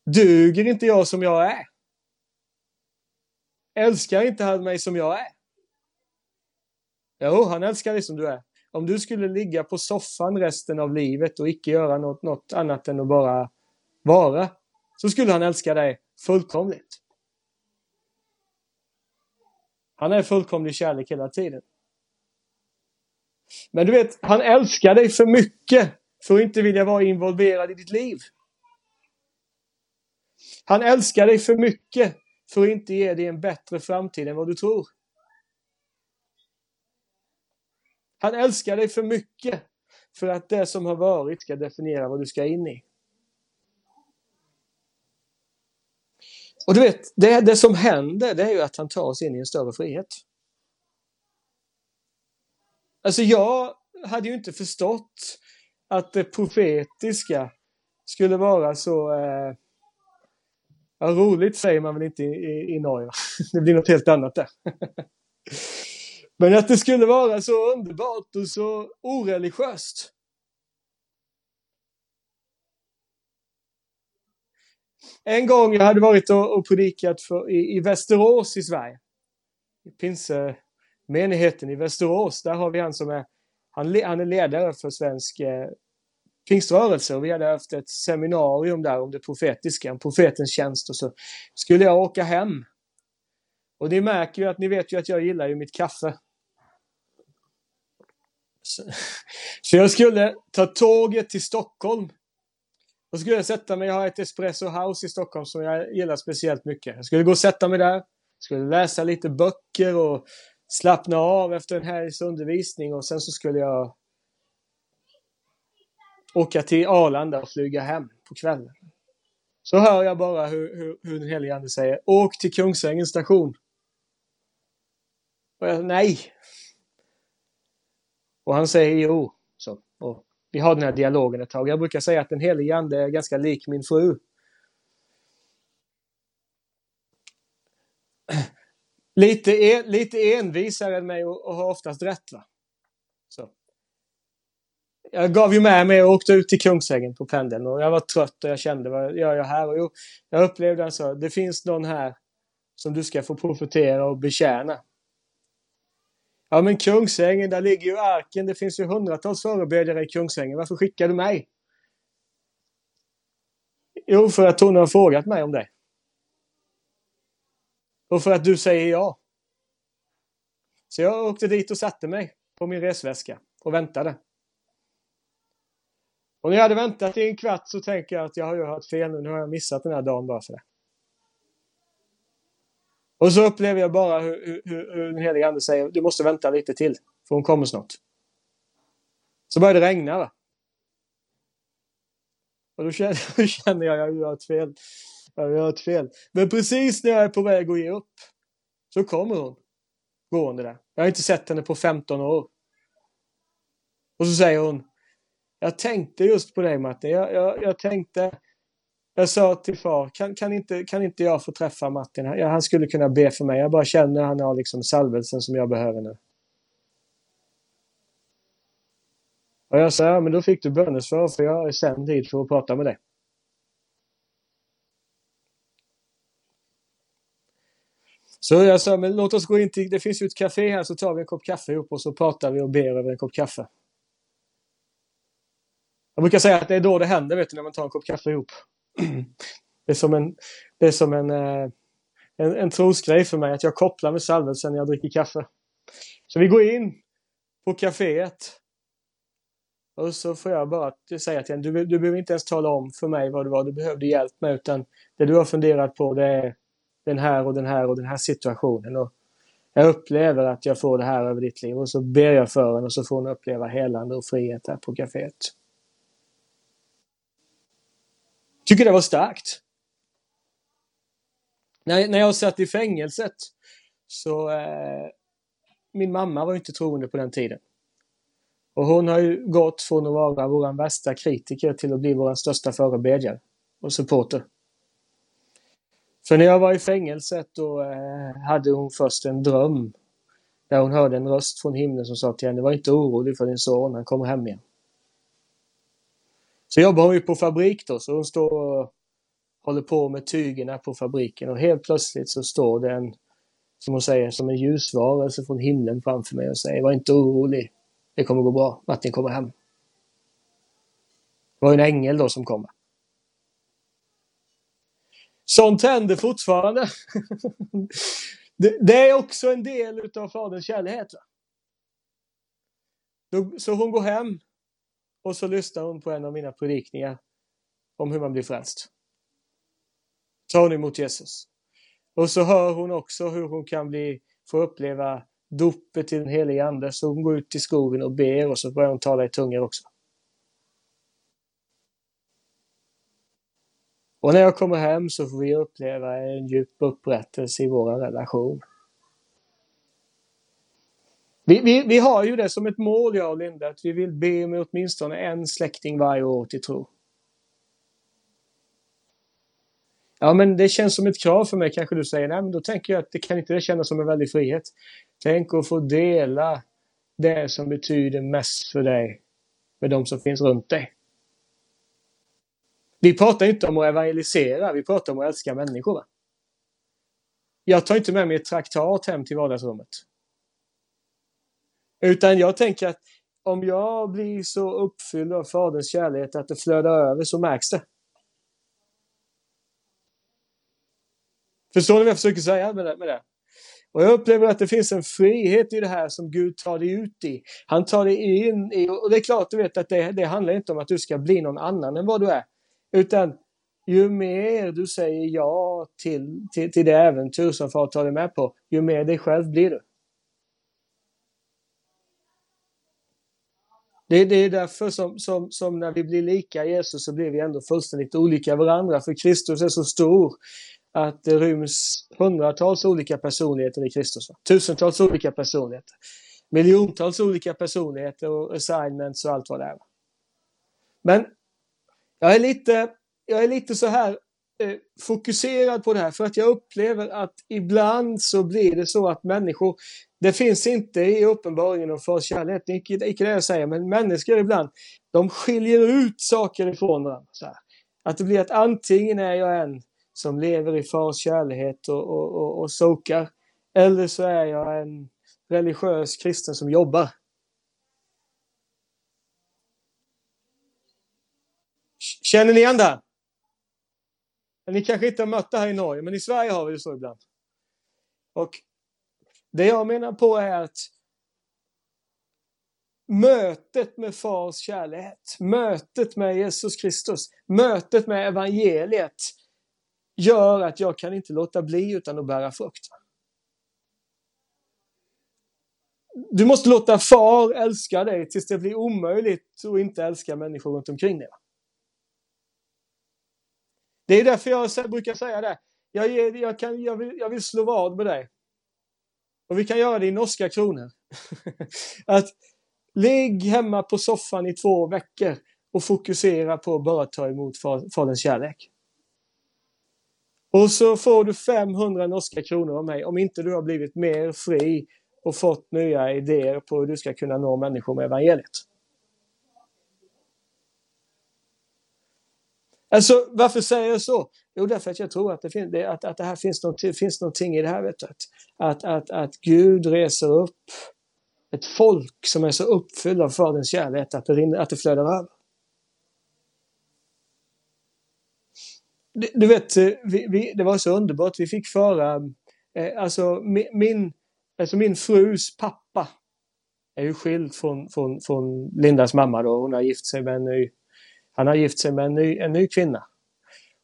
Speaker 1: duger inte jag som jag är? Älskar inte han mig som jag är? Jo, han älskar dig som du är. Om du skulle ligga på soffan resten av livet och icke göra något, något annat än att bara vara, så skulle han älska dig fullkomligt. Han är fullkomlig kärlek hela tiden. Men du vet, han älskar dig för mycket för att inte vilja vara involverad i ditt liv. Han älskar dig för mycket för att inte ge dig en bättre framtid än vad du tror. Han älskar dig för mycket för att det som har varit ska definiera vad du ska in i. Och du vet, det, det som händer det är ju att han tar oss in i en större frihet. Alltså jag hade ju inte förstått att det profetiska skulle vara så... Eh, ja, roligt säger man väl inte i, i, i Norge. Det blir något helt annat där. Men att det skulle vara så underbart och så oreligiöst. En gång jag hade varit och, och predikat för, i, i Västerås i Sverige. I pinsemenigheten i Västerås. Där har vi han som är, han, han är ledare för svensk eh, pingströrelse och vi hade haft ett seminarium där om det profetiska, om profetens tjänst och så skulle jag åka hem. Och ni märker ju att ni vet ju att jag gillar ju mitt kaffe. Så, så jag skulle ta tåget till Stockholm. Då skulle jag sätta mig, jag har ett Espresso House i Stockholm som jag gillar speciellt mycket. Jag skulle gå och sätta mig där, skulle läsa lite böcker och slappna av efter en helgs undervisning och sen så skulle jag åka till Arlanda och flyga hem på kvällen. Så hör jag bara hur, hur, hur den helige Ande säger Åk till Kungsängens station. Och jag, nej. Och han säger jo. Så, och vi har den här dialogen ett tag. Jag brukar säga att den helige Ande är ganska lik min fru. Lite, en, lite envisare än mig och, och har oftast rätt. Va? Så. Jag gav ju med mig och åkte ut till Kungsängen på pendeln och jag var trött och jag kände vad gör jag här? Och jo, jag upplevde alltså, det finns någon här som du ska få profetera och betjäna. Ja men Kungsängen, där ligger ju arken. Det finns ju hundratals förebedjare i Kungsängen. Varför skickar du mig? Jo, för att hon har frågat mig om det. Och för att du säger ja. Så jag åkte dit och satte mig på min resväska och väntade. Och när jag hade väntat i en kvart så tänker jag att jag har ju hört fel nu. Nu har jag missat den här dagen bara för det. Och så upplever jag bara hur, hur, hur den helige Ande säger du måste vänta lite till, för hon kommer snart. Så börjar det regna. Va? Och då känner, då känner jag att jag har ett fel. Jag har ett fel. Men precis när jag är på väg att ge upp så kommer hon gående där. Jag har inte sett henne på 15 år. Och så säger hon Jag tänkte just på dig Martin. Jag, jag, jag tänkte jag sa till far, kan, kan, inte, kan inte jag få träffa Martin? Han, han skulle kunna be för mig. Jag bara känner att han har liksom salvelsen som jag behöver nu. Och jag sa, ja men då fick du bönesvar för jag är sänd hit för att prata med dig. Så jag sa, men låt oss gå in till, det finns ju ett café här så tar vi en kopp kaffe ihop och så pratar vi och ber över en kopp kaffe. Jag brukar säga att det är då det händer, vet du, när man tar en kopp kaffe ihop. Det är som en, det är som en, eh, en, en trosgrej för mig att jag kopplar med salvelsen när jag dricker kaffe. Så vi går in på kaféet. Och så får jag bara säga till henne, du, du behöver inte ens tala om för mig vad det var du behövde hjälp med utan det du har funderat på det är den här och den här och den här situationen. Och jag upplever att jag får det här över ditt liv och så ber jag för henne och så får hon uppleva helande och frihet här på kaféet. Tycker det var starkt. När, när jag satt i fängelset så eh, min mamma var inte troende på den tiden. Och hon har ju gått från att vara vår värsta kritiker till att bli vår största förebedjare och supporter. För när jag var i fängelset då eh, hade hon först en dröm där hon hörde en röst från himlen som sa till henne, var inte orolig för din son, han kommer hem igen. Så jobbar hon ju på fabrik då, så hon står och håller på med tygerna på fabriken och helt plötsligt så står det en, som hon säger, som en ljusvarelse från himlen framför mig och säger var inte orolig. Det kommer gå bra. Martin kommer hem. Det var en ängel då som kommer. Sånt händer fortfarande. det, det, är också en del utav Faderns kärlek. Så hon går hem och så lyssnar hon på en av mina predikningar om hur man blir frälst. Tar hon emot Jesus. Och så hör hon också hur hon kan bli, få uppleva dopet till den helige Ande. Så hon går ut i skogen och ber och så börjar hon tala i tungor också. Och när jag kommer hem så får vi uppleva en djup upprättelse i vår relation. Vi, vi, vi har ju det som ett mål, jag och Linda, att vi vill be med åtminstone en släkting varje år till tro. Ja, men det känns som ett krav för mig, kanske du säger. Nej, men då tänker jag att det kan inte det kännas som en väldig frihet. Tänk att få dela det som betyder mest för dig med de som finns runt dig. Vi pratar inte om att evangelisera, vi pratar om att älska människor. Va? Jag tar inte med mig ett traktat hem till vardagsrummet. Utan jag tänker att om jag blir så uppfylld av Faderns kärlek att det flödar över så märks det. Förstår ni vad jag försöker säga med det? Med det? Och jag upplever att det finns en frihet i det här som Gud tar dig ut i. Han tar dig in i, och det är klart du vet att det, det handlar inte om att du ska bli någon annan än vad du är. Utan ju mer du säger ja till, till, till det äventyr som far tar dig med på, ju mer dig själv blir du. Det, det är därför som, som, som när vi blir lika Jesus så blir vi ändå fullständigt olika varandra. För Kristus är så stor att det ryms hundratals olika personligheter i Kristus. Tusentals olika personligheter. Miljontals olika personligheter och assignments och allt vad det är. Men jag är lite, jag är lite så här Eh, fokuserad på det här för att jag upplever att ibland så blir det så att människor, det finns inte i uppenbaringen och för kärlek, det är inte, inte det jag säger, men människor ibland, de skiljer ut saker ifrån varandra. Så här. Att det blir att antingen är jag en som lever i fars kärlek och, och, och, och sokar. Eller så är jag en religiös kristen som jobbar. Känner ni igen det? Ni kanske inte har mött det här i Norge, men i Sverige har vi det så ibland. Och det jag menar på är att mötet med fars kärlek, mötet med Jesus Kristus, mötet med evangeliet gör att jag kan inte låta bli utan att bära frukt. Du måste låta far älska dig tills det blir omöjligt att inte älska människor runt omkring dig. Det är därför jag brukar säga det. Jag, jag, kan, jag, vill, jag vill slå vad med dig. Och vi kan göra det i norska kronor. att ligg hemma på soffan i två veckor och fokusera på att bara ta emot Faderns kärlek. Och så får du 500 norska kronor av mig om inte du har blivit mer fri och fått nya idéer på hur du ska kunna nå människor med evangeliet. Alltså varför säger jag så? Jo, därför att jag tror att det, fin- att, att det här finns, något, finns någonting i det här. Vet du? Att, att, att Gud reser upp ett folk som är så uppfylld av Faderns kärlek att det, rinner, att det flödar över. Du vet, eh, vi, vi, det var så underbart. Vi fick föra, eh, alltså min, alltså min frus pappa är ju skild från, från, från Lindas mamma då. Hon har gift sig med en ny, han har gift sig med en ny, en ny kvinna.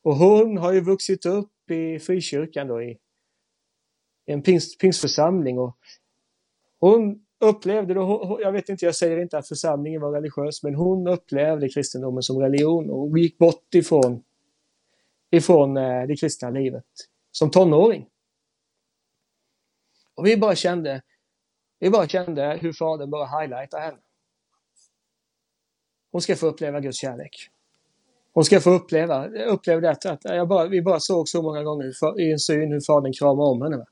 Speaker 1: Och hon har ju vuxit upp i frikyrkan då i, i en pingst, pingstförsamling och hon upplevde då, jag vet inte, jag säger inte att församlingen var religiös, men hon upplevde kristendomen som religion och gick bort ifrån ifrån eh, det kristna livet som tonåring. Och vi bara kände, vi bara kände hur Fadern bara highlightade henne. Hon ska få uppleva Guds kärlek. Hon ska få uppleva, uppleva det att jag bara, vi bara såg så många gånger i en syn hur Fadern kramar om henne.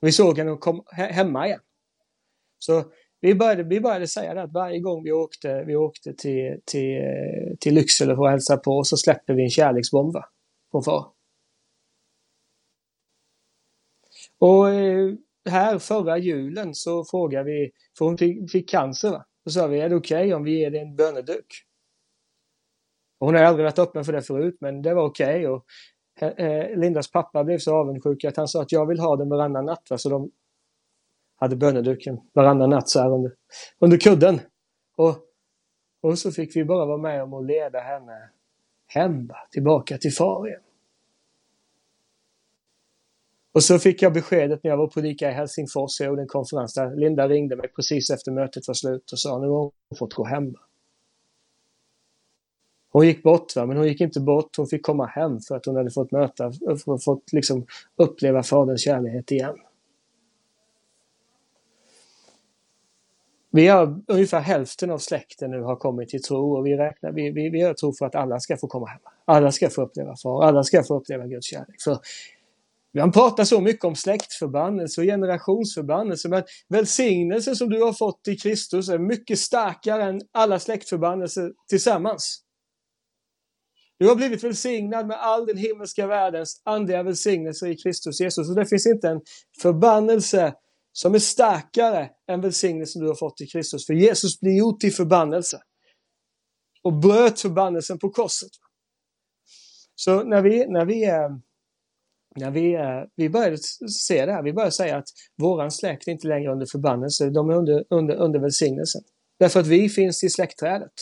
Speaker 1: Vi såg henne kom hemma igen. Så vi började, vi började säga det att varje gång vi åkte, vi åkte till, till, till Lycksele för att hälsa på så släpper vi en kärleksbomb från far. Och eh, här förra julen så frågade vi, för hon fick, fick cancer, va? Då sa vi, är det okej okay om vi ger dig en böneduk? hon har aldrig varit öppen för det förut, men det var okej. Okay. Och eh, eh, Lindas pappa blev så avundsjuk att han sa att jag vill ha den varannan natt. Va? Så de hade böneduken varannan natt så här under, under kudden. Och, och så fick vi bara vara med om att leda henne hem, tillbaka till far igen. Och så fick jag beskedet när jag var på predika i Helsingfors, jag gjorde en konferens där. Linda ringde mig precis efter mötet var slut och sa nu har hon fått gå hem. Hon gick bort, va? men hon gick inte bort. Hon fick komma hem för att hon hade fått möta, fått liksom uppleva Faderns kärlek igen. Vi har ungefär hälften av släkten nu har kommit till tro och vi räknar, vi, vi, vi har tro för att alla ska få komma hem. Alla ska få uppleva far, alla ska få uppleva Guds kärlek. För man pratar så mycket om släktförbannelse och generationsförbannelse, men välsignelsen som du har fått i Kristus är mycket starkare än alla släktförbannelser tillsammans. Du har blivit välsignad med all den himmelska världens andliga välsignelse i Kristus Jesus. Och det finns inte en förbannelse som är starkare än välsignelsen du har fått i Kristus. För Jesus blir gjort till förbannelse. Och bröt förbannelsen på korset. Så när vi, när vi, eh, när vi, eh, vi började se det här, vi började säga att våran släkt är inte längre under förbannelse, de är under, under, under välsignelsen. Därför att vi finns i släktträdet.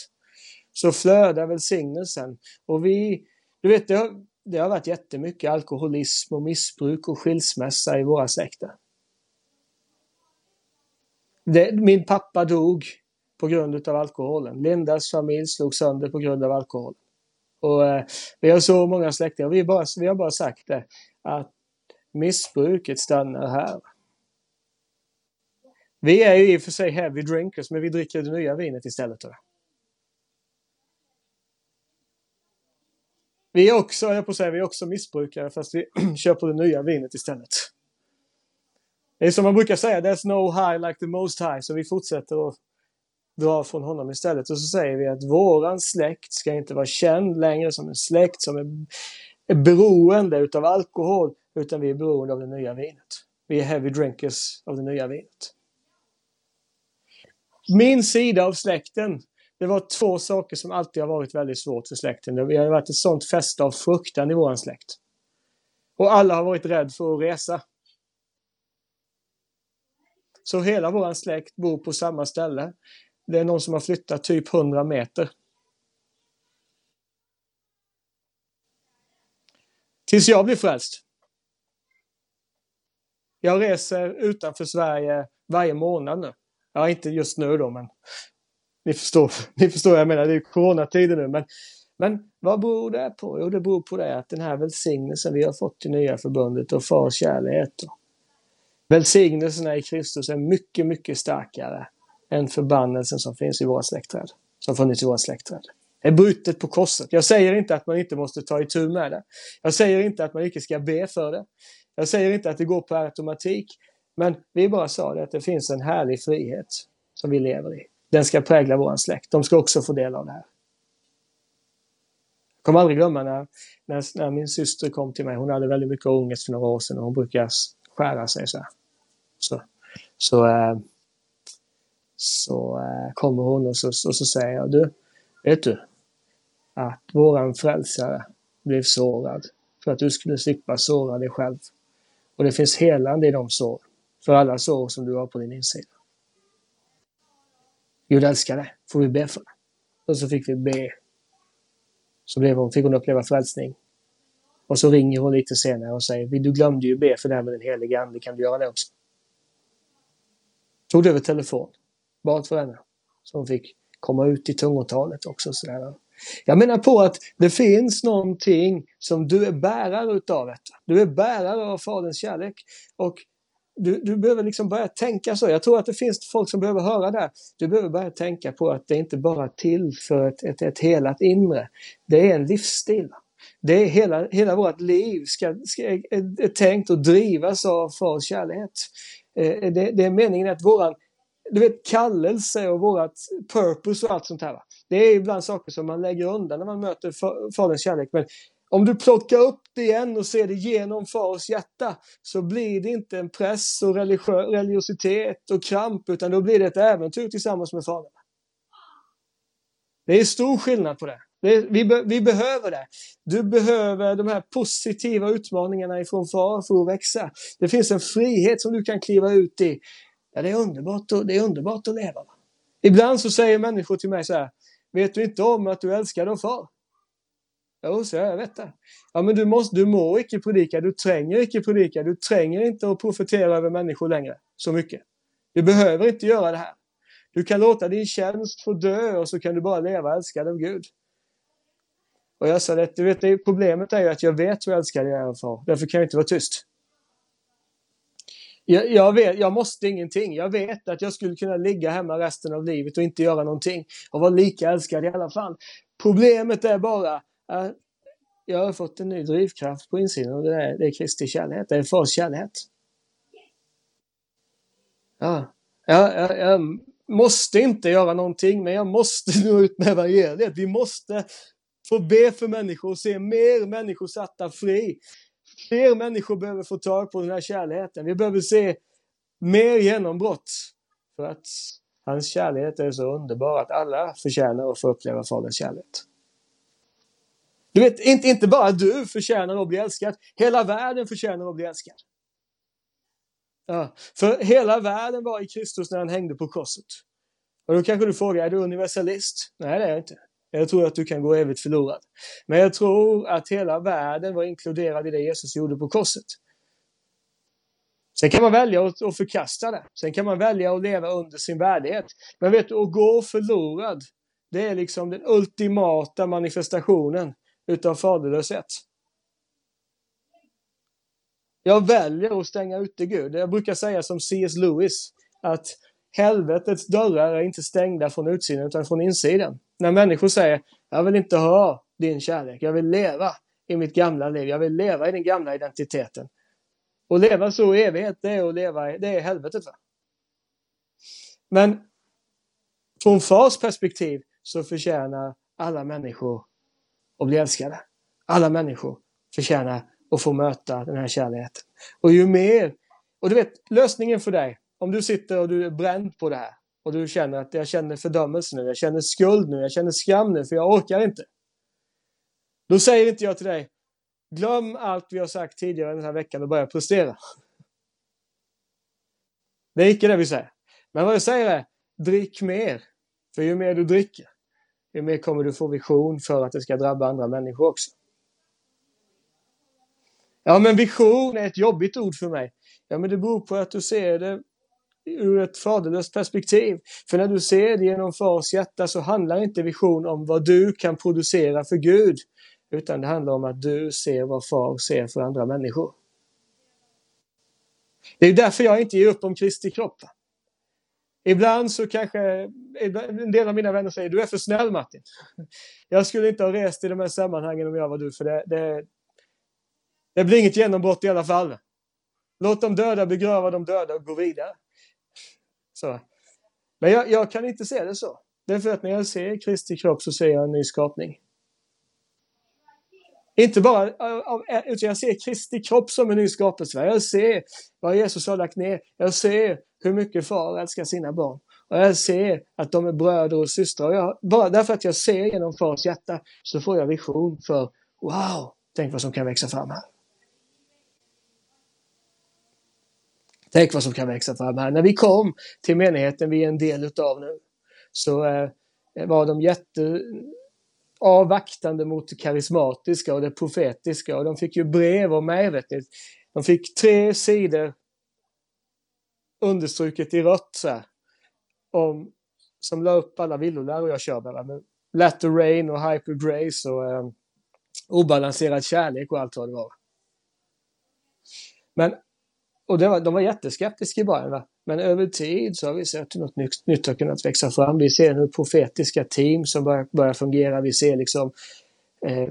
Speaker 1: Så flödar välsignelsen. Och vi, du vet, det har, det har varit jättemycket alkoholism och missbruk och skilsmässa i våra släkter. Det, min pappa dog på grund av alkoholen. Lindas familj slog sönder på grund av alkohol. Och eh, vi har så många släktingar. Vi, bara, vi har bara sagt det att missbruket stannar här. Vi är ju i och för sig heavy drinkers, men vi dricker det nya vinet istället. Då. Vi är också, jag på att säga, vi är också missbrukare fast vi köper det nya vinet istället. Det är som man brukar säga, there's no high like the most high, så vi fortsätter att dra från honom istället. Och så säger vi att våran släkt ska inte vara känd längre som en släkt som är beroende utav alkohol, utan vi är beroende av det nya vinet. Vi är heavy drinkers av det nya vinet. Min sida av släkten, det var två saker som alltid har varit väldigt svårt för släkten. Vi har varit ett sånt fäste av fruktan i våran släkt. Och alla har varit rädda för att resa. Så hela våran släkt bor på samma ställe. Det är någon som har flyttat typ 100 meter. Tills jag blir frälst. Jag reser utanför Sverige varje månad nu. Ja, inte just nu då, men ni förstår, ni förstår jag menar. Det är coronatider nu, men, men vad beror det på? Jo, det beror på det att den här välsignelsen vi har fått i nya förbundet och fars kärlek Välsignelserna i Kristus är mycket, mycket starkare än förbannelsen som finns i våra släktträd. Som funnits i våra släktträd. Det är brutet på korset. Jag säger inte att man inte måste ta itu med det. Jag säger inte att man inte ska be för det. Jag säger inte att det går på automatik. Men vi bara sa det att det finns en härlig frihet som vi lever i. Den ska prägla vår släkt. De ska också få del av det här. Jag kommer aldrig glömma när, när, när, min syster kom till mig. Hon hade väldigt mycket ångest för några år sedan och hon brukar skära sig så här. Så, så, äh, så äh, kommer hon och så, och så säger jag, du, vet du att våran frälsare blev sårad för att du skulle slippa såra dig själv. Och det finns helande i de sår, för alla sår som du har på din insida. Gud älskar det, får vi be för det. Och så fick vi be. Så blev hon, fick hon uppleva frälsning. Och så ringer hon lite senare och säger, du glömde ju be för det här med den helige Ande, kan du göra det också? Tog det över telefon. Bad för henne. Så hon fick komma ut i tungotalet också. Sådär. Jag menar på att det finns någonting som du är bärare utav detta. Du är bärare av Faderns kärlek. Och du, du behöver liksom börja tänka så. Jag tror att det finns folk som behöver höra det. Du behöver börja tänka på att det inte bara är till för ett, ett, ett helat inre. Det är en livsstil. Det är hela, hela vårt liv ska, ska, är, är tänkt att drivas av Fars kärlek. Eh, det, det, är meningen att våran du vet, kallelse och vårat purpose och allt sånt här. Va? Det är ibland saker som man lägger undan när man möter Faderns kärlek. Men om du plockar upp det igen och ser det genom Fars hjärta så blir det inte en press och religiositet och kramp utan då blir det ett äventyr tillsammans med Fadern. Det är stor skillnad på det. det vi, be, vi behöver det. Du behöver de här positiva utmaningarna ifrån Far för att växa. Det finns en frihet som du kan kliva ut i. Ja, det är underbart, och, det är underbart att leva. Ibland så säger människor till mig så här. Vet du inte om att du älskar din far? Jo, så jag vet det. Ja, men du, måste, du må icke predika, du tränger icke predika, du tränger inte att profetera över människor längre så mycket. Du behöver inte göra det här. Du kan låta din tjänst få dö och så kan du bara leva älskad av Gud. Och jag sa det, du vet, problemet är ju att jag vet hur älskad jag är av far. Därför kan jag inte vara tyst. Jag, jag, vet, jag måste ingenting. Jag vet att jag skulle kunna ligga hemma resten av livet och inte göra någonting. Och vara lika älskad i alla fall. Problemet är bara att jag har fått en ny drivkraft på insidan och det är, det är Kristi kärlek. Det är fars kärlek. Ja, jag, jag, jag måste inte göra någonting, men jag måste nå ut med evangeliet. Vi måste få be för människor och se mer människor satta fri. Fler människor behöver få tag på den här kärleken. Vi behöver se mer genombrott. För att hans kärlek är så underbar att alla förtjänar att få uppleva Faderns kärlek. Du vet, inte, inte bara du förtjänar att bli älskad, hela världen förtjänar att bli älskad. Ja, för hela världen var i Kristus när han hängde på korset. Och då kanske du frågar, är du universalist? Nej, det är jag inte. Jag tror att du kan gå evigt förlorad. Men jag tror att hela världen var inkluderad i det Jesus gjorde på korset. Sen kan man välja att, förkasta det. Sen kan man välja att leva under sin värdighet. Men vet du, att gå förlorad, det är liksom den ultimata manifestationen utav faderlöshet. Jag väljer att stänga ute Gud. Jag brukar säga som C.S. Lewis, att helvetets dörrar är inte stängda från utsidan utan från insidan. När människor säger, jag vill inte ha din kärlek, jag vill leva i mitt gamla liv, jag vill leva i den gamla identiteten. Och leva så i evighet, det är att leva i, det är helvetet. Va? Men från fars perspektiv så förtjänar alla människor att bli älskade. Alla människor förtjänar att få möta den här kärleken. Och ju mer, och du vet, lösningen för dig, om du sitter och du är bränd på det här och du känner att jag känner fördömelse nu, jag känner skuld nu, jag känner skam nu för jag orkar inte. Då säger inte jag till dig, glöm allt vi har sagt tidigare den här veckan och börja prestera. Det är icke det vi säger. Men vad jag säger är, drick mer. För ju mer du dricker, ju mer kommer du få vision för att det ska drabba andra människor också. Ja, men vision är ett jobbigt ord för mig. Ja, men det beror på att du ser det ur ett faderlöst perspektiv. För när du ser det genom fars hjärta så handlar inte vision om vad du kan producera för Gud. Utan det handlar om att du ser vad far ser för andra människor. Det är därför jag inte ger upp om Kristi kropp. Ibland så kanske en del av mina vänner säger du är för snäll Martin. Jag skulle inte ha rest i de här sammanhangen om jag var du för det, det, det blir inget genombrott i alla fall. Låt de döda begrava de döda och gå vidare. Så. Men jag, jag, kan inte se det så. Därför att när jag ser Kristi kropp så ser jag en ny skapning. Inte bara, utan jag ser Kristi kropp som en ny skapelse. Jag ser vad Jesus har lagt ner. Jag ser hur mycket far älskar sina barn. Och jag ser att de är bröder och systrar. Och jag, bara därför att jag ser genom fars hjärta så får jag vision för wow, tänk vad som kan växa fram här. Tänk vad som kan växa fram här. När vi kom till menigheten vi är en del utav nu så eh, var de jätte avvaktande mot det karismatiska och det profetiska och de fick ju brev om mig. Vet ni. De fick tre sidor understruket i rött så här, om, som la upp alla villoläror jag kör med. med Latter Rain och Hyper Grace och eh, obalanserad kärlek och allt vad det var. Men och det var, de var jätteskeptiska i början. Va? Men över tid så har vi sett hur något nytt, nytt har kunnat växa fram. Vi ser nu profetiska team som börjar, börjar fungera. Vi ser liksom eh,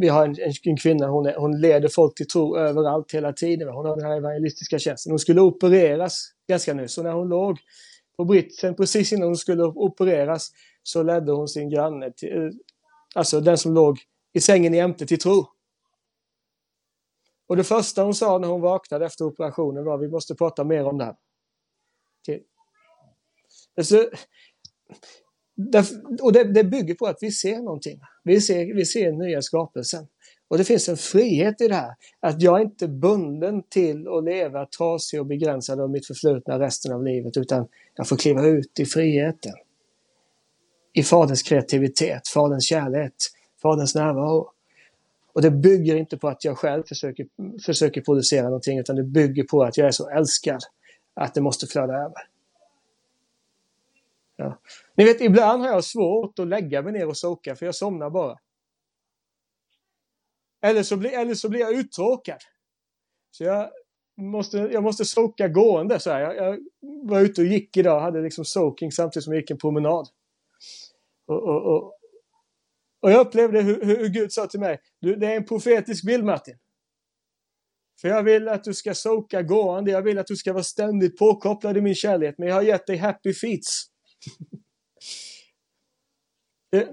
Speaker 1: vi har en, en kvinna, hon, är, hon leder folk till tro överallt hela tiden. Hon har den här evangelistiska tjänsten. Hon skulle opereras ganska nyss och när hon låg på britsen precis innan hon skulle opereras så ledde hon sin granne, till, eh, alltså den som låg i sängen jämte till tro. Och det första hon sa när hon vaknade efter operationen var vi måste prata mer om det här. Till. Alltså, och det, det, bygger på att vi ser någonting. Vi ser, vi ser nya skapelsen. Och det finns en frihet i det här. Att jag är inte bunden till att leva trasig och begränsad av mitt förflutna resten av livet utan jag får kliva ut i friheten. I Faderns kreativitet, Faderns kärlek, Faderns närvaro. Och det bygger inte på att jag själv försöker, försöker producera någonting utan det bygger på att jag är så älskad att det måste flöda över. Ja. Ni vet, ibland har jag svårt att lägga mig ner och soka för jag somnar bara. Eller så, blir, eller så blir jag uttråkad. Så jag måste, jag måste soka gående. Så här. Jag, jag var ute och gick idag, hade liksom soaking samtidigt som jag gick en promenad. Och, och, och, och jag upplevde hur, hur Gud sa till mig, du, det är en profetisk bild Martin. För jag vill att du ska soka gående, jag vill att du ska vara ständigt påkopplad i min kärlek, men jag har gett dig happy feets. Eh,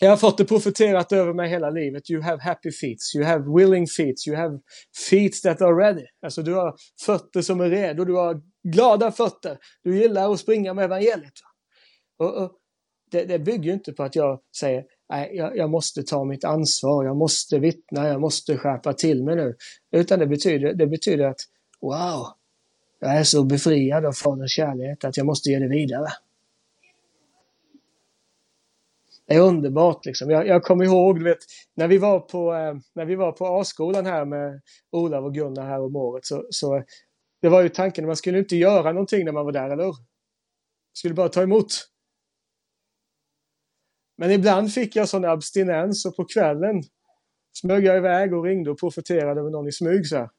Speaker 1: jag har fått det profeterat över mig hela livet. You have happy feet, you have willing feet, you have feet that are ready. Alltså du har fötter som är redo, du har glada fötter. Du gillar att springa med evangeliet. Och, och det, det bygger ju inte på att jag säger nej, jag, jag, måste ta mitt ansvar, jag måste vittna, jag måste skärpa till mig nu. Utan det betyder, det betyder att wow, jag är så befriad av Faderns kärlek att jag måste ge det vidare. Det är underbart liksom. Jag, jag kommer ihåg, du vet, när vi var på, eh, när vi var på A-skolan här med Olav och Gunnar här om året så, så eh, det var ju tanken att man skulle inte göra någonting när man var där, eller hur? Skulle bara ta emot. Men ibland fick jag sån abstinens och på kvällen smög jag iväg och ringde och profeterade med någon i smyg så här.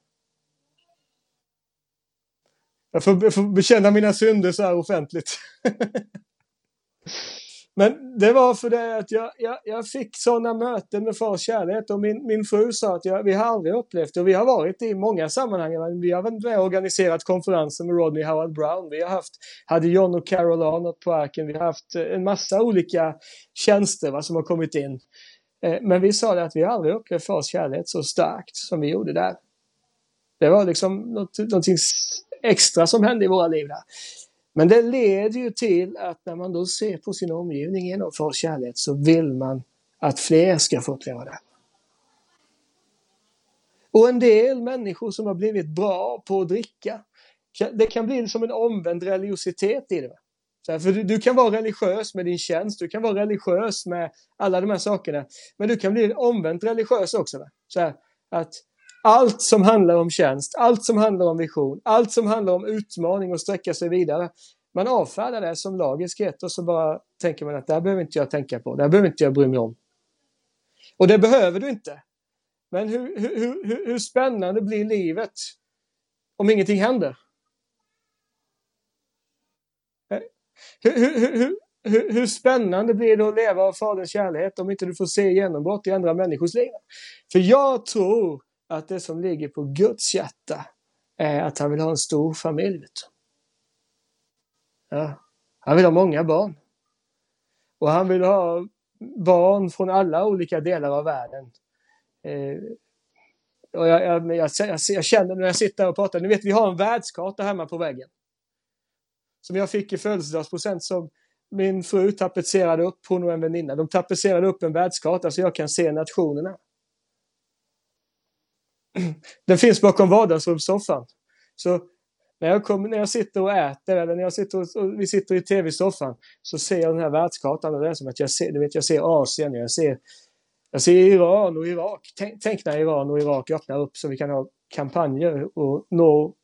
Speaker 1: Jag får, jag får bekänna mina synder så här offentligt. Men det var för det att jag, jag, jag fick sådana möten med fars kärlek och min, min fru sa att jag, vi har aldrig upplevt det och vi har varit i många sammanhang. Vi har varit med och organiserat konferenser med Rodney Howard Brown. Vi har haft, hade John och Carol Arnott på arken. Vi har haft eh, en massa olika tjänster va, som har kommit in. Eh, men vi sa det att vi har aldrig upplevt fars kärlek så starkt som vi gjorde där. Det var liksom något, någonting extra som hände i våra liv där. Men det leder ju till att när man då ser på sin omgivning genom Fars kärlek så vill man att fler ska få uppleva det. Och en del människor som har blivit bra på att dricka, det kan bli som en omvänd religiositet i det. För du, du, kan vara religiös med din tjänst, du kan vara religiös med alla de här sakerna, men du kan bli omvänt religiös också. Så här, att allt som handlar om tjänst, allt som handlar om vision, allt som handlar om utmaning och sträcka sig vidare. Man avfärdar det som lagiskhet och så bara tänker man att det här behöver inte jag tänka på, det här behöver inte jag bry mig om. Och det behöver du inte. Men hur, hur, hur, hur spännande blir livet om ingenting händer? Eh, hur, hur, hur, hur, spännande blir det att leva av Faderns kärlek om inte du får se genombrott i andra människors liv? För jag tror att det som ligger på Guds hjärta är att han vill ha en stor familj. Ja, han vill ha många barn. Och han vill ha barn från alla olika delar av världen. Eh, och jag, jag, jag, jag, känner när jag sitter och pratar, ni vet vi har en världskarta hemma på väggen. Som jag fick i födelsedagspresent som min fru tapetserade upp, hon och en väninna. De tapetserade upp en världskarta så jag kan se nationerna. Den finns bakom vardagsrumssoffan. Så när jag, kom, när jag sitter och äter eller när jag sitter och, och vi sitter i tv-soffan så ser jag den här världskartan och det är som att jag ser, du vet, jag ser Asien, jag ser, jag ser Iran och Irak. Tänk, tänk när Iran och Irak öppnar upp så vi kan ha kampanjer och nå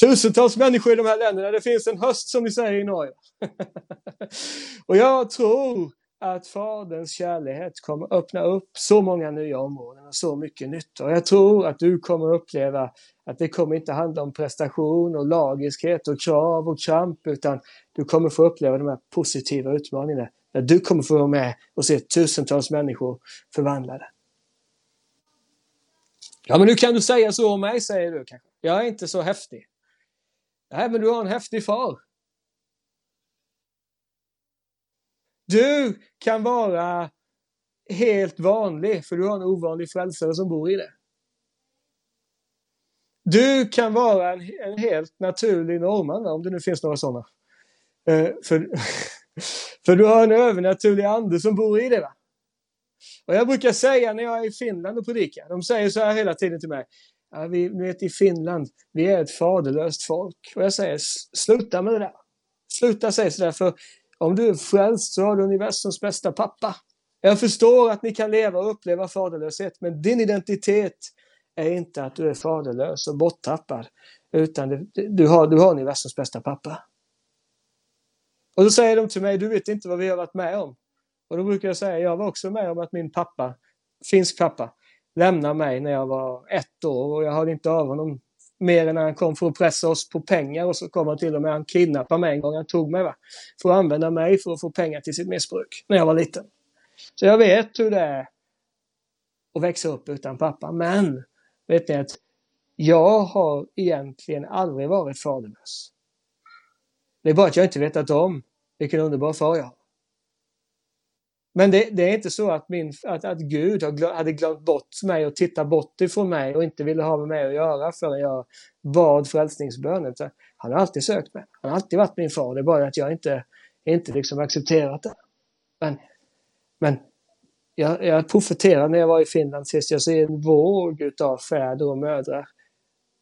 Speaker 1: tusentals människor i de här länderna. Det finns en höst som vi säger i Norge. och jag tror att Faderns kärlek kommer öppna upp så många nya områden och så mycket nytt. Och jag tror att du kommer uppleva att det kommer inte handla om prestation och lagiskhet och krav och kramp utan du kommer få uppleva de här positiva utmaningarna. Där du kommer få vara med och se tusentals människor förvandlade. Ja, men nu kan du säga så om mig, säger du kanske. Jag är inte så häftig. Nej, men du har en häftig far. Du kan vara helt vanlig för du har en ovanlig frälsare som bor i dig. Du kan vara en, en helt naturlig norrman, om det nu finns några sådana. Uh, eh, för, för du har en övernaturlig ande som bor i dig. Va? Och jag brukar säga när jag är i Finland och predikar, de säger så här hela tiden till mig. Ja, vi vet i Finland, vi är ett faderlöst folk. Och jag säger, sluta med det där. Sluta säga sådär, för om du är frälst så har du universums bästa pappa. Jag förstår att ni kan leva och uppleva faderlöshet, men din identitet är inte att du är faderlös och borttappad, utan du, du, har, du har universums bästa pappa. Och då säger de till mig, du vet inte vad vi har varit med om. Och då brukar jag säga, jag var också med om att min pappa, finsk pappa, lämnade mig när jag var ett år och jag hörde inte av honom mer än när han kom för att pressa oss på pengar och så kom han till och med, han kidnappade mig en gång, han tog mig va. För att använda mig för att få pengar till sitt missbruk när jag var liten. Så jag vet hur det är att växa upp utan pappa. Men, vet ni att jag har egentligen aldrig varit faderlös. Det är bara att jag inte vetat om vilken underbar far jag har. Men det, det, är inte så att, min, att, att Gud hade glömt bort mig och tittat bort ifrån mig och inte ville ha med mig att göra förrän jag bad frälsningsbönen. Han har alltid sökt mig. Han har alltid varit min far. Det är bara att jag inte, inte liksom accepterat det. Men, men jag, jag profeterade när jag var i Finland sist. Jag ser en våg utav fäder och mödrar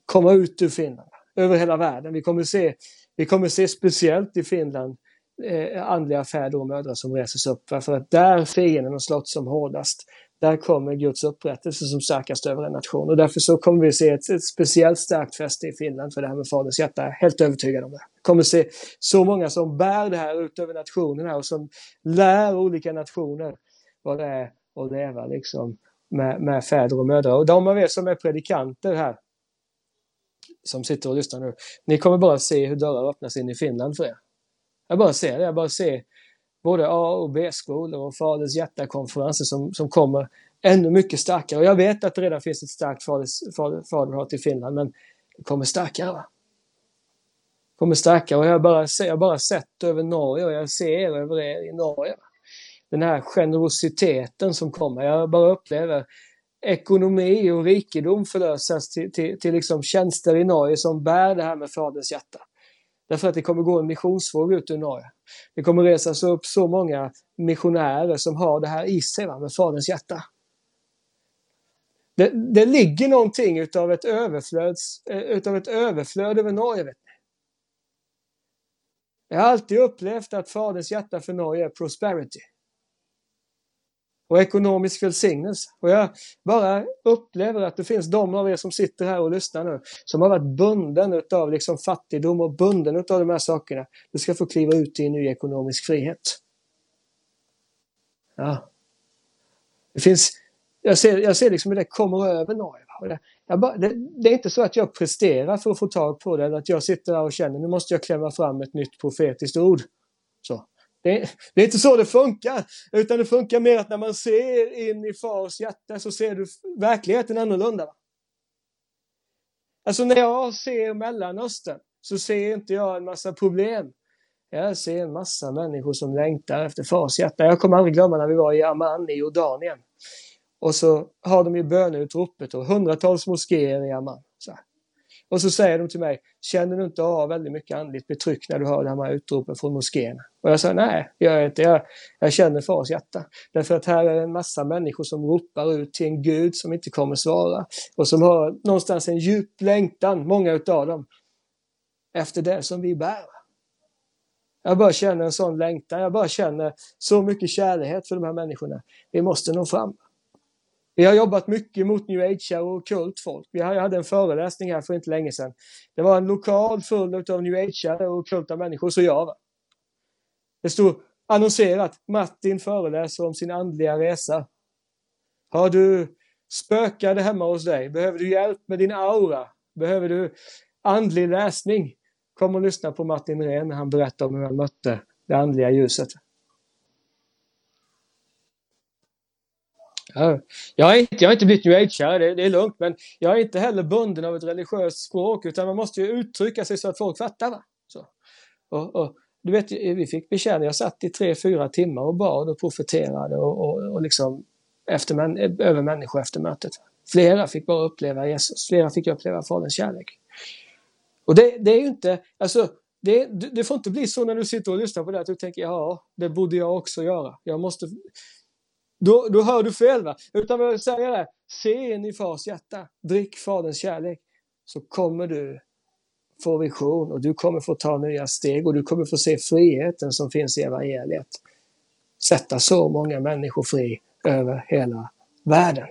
Speaker 1: komma ut ur Finland. Över hela världen. Vi kommer se, vi kommer se speciellt i Finland eh, andliga fäder och mödrar som reses upp. För att där fienden har slått som hårdast, där kommer Guds upprättelse som starkast över en nation. Och därför så kommer vi se ett, ett speciellt starkt fäste i Finland för det här med Faderns hjärta. Jag helt övertygad om det. Vi kommer se så många som bär det här ut över nationerna och som lär olika nationer vad det är att leva liksom med, med fäder och mödrar. Och de av er som är predikanter här, som sitter och lyssnar nu, ni kommer bara se hur dörrar öppnas in i Finland för er. Jag bara ser det, jag bara ser både A och B-skolor och Faders hjärta-konferenser som, som kommer ännu mycket starkare. Och jag vet att det redan finns ett starkt faderhat i Finland, men det kommer starkare. Va? Det kommer starkare och jag bara, jag bara sett över Norge och jag ser över er i Norge. Va? Den här generositeten som kommer. Jag bara upplever ekonomi och rikedom förlösas till, till, till liksom tjänster i Norge som bär det här med Faderns hjärta. Därför att det kommer gå en missionsvåg ut ur Norge. Det kommer resas upp så många missionärer som har det här i sig, va, med Faderns hjärta. Det, det ligger någonting utav ett, överflöds, eh, utav ett överflöd över Norge. Vet ni. Jag har alltid upplevt att Faderns hjärta för Norge är prosperity och ekonomisk välsignelse. Och jag bara upplever att det finns de av er som sitter här och lyssnar nu som har varit bunden utav liksom fattigdom och bunden utav de här sakerna. Du ska få kliva ut i en ny ekonomisk frihet. Ja. Det finns, jag ser, jag ser liksom hur det kommer över Norge. Det, bara, det, det, är inte så att jag presterar för att få tag på det, eller att jag sitter där och känner nu måste jag klämma fram ett nytt profetiskt ord. Så. Det, det, är inte så det funkar, utan det funkar mer att när man ser in i fars hjärta så ser du verkligheten annorlunda. Va? Alltså när jag ser Mellanöstern så ser inte jag en massa problem. Jag ser en massa människor som längtar efter fars hjärta. Jag kommer aldrig glömma när vi var i Amman i Jordanien. Och så har de ju böneutropet och hundratals moskéer i Amman. Så och så säger de till mig, känner du inte av väldigt mycket andligt betryck när du hör de här utropen från moskén? Och jag sa, nej, gör jag inte. Jag, jag känner fars hjärta. Därför att här är en massa människor som ropar ut till en Gud som inte kommer svara. Och som har någonstans en djup längtan, många utav dem, efter det som vi bär. Jag bara känner en sån längtan. Jag bara känner så mycket kärlek för de här människorna. Vi måste nå fram. Vi har jobbat mycket mot new age och kult folk. Vi hade en föreläsning här för inte länge sedan. Det var en lokal full av new age och kulta människor, så jag. Det stod annonserat, Martin föreläser om sin andliga resa. Har du spökade hemma hos dig? Behöver du hjälp med din aura? Behöver du andlig läsning? Kom och lyssna på Martin Rehn när han berättar om hur han mötte det andliga ljuset. Ja, jag, är inte, jag har inte blivit new age det, det är lugnt, men jag är inte heller bunden av ett religiöst språk, utan man måste ju uttrycka sig så att folk fattar. Va? Så. Och, och, du vet, vi fick bekänna, jag satt i tre, fyra timmar och bad och profeterade och, och, och liksom efter, män, över människor efter mötet. Flera fick bara uppleva Jesus, flera fick uppleva Faderns kärlek. Och det, det är ju inte, alltså det, det, får inte bli så när du sitter och lyssnar på det att du tänker ja, det borde jag också göra. Jag måste, då, då hör du fel va. Utan vad jag säger är, se in i fars hjärta, drick faderns kärlek, så kommer du få vision och du kommer få ta nya steg och du kommer få se friheten som finns i evangeliet. Sätta så många människor fri över hela världen.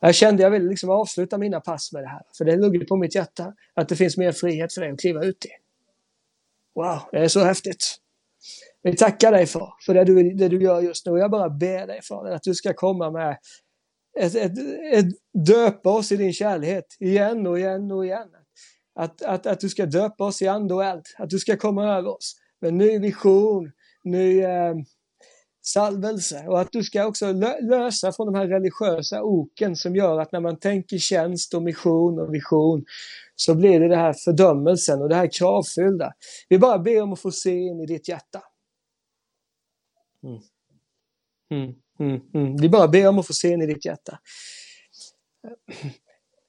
Speaker 1: Jag kände jag ville liksom avsluta mina pass med det här, för det låg på mitt hjärta att det finns mer frihet för dig att kliva ut i. Wow, det är så häftigt. Vi tackar dig för, för det du, det du gör just nu. Jag bara ber dig för att du ska komma med ett, ett, ett, döpa oss i din kärlek igen och igen och igen. Att, att, att du ska döpa oss i ande och eld, att du ska komma över oss med ny vision, ny eh, salvelse och att du ska också lö lösa från de här religiösa oken som gör att när man tänker tjänst och mission och vision så blir det det här fördömelsen och det här kravfyllda. Vi bara ber om att få se in i ditt hjärta. Mm. Mm, mm, mm. Vi bara ber om att få se in i ditt hjärta.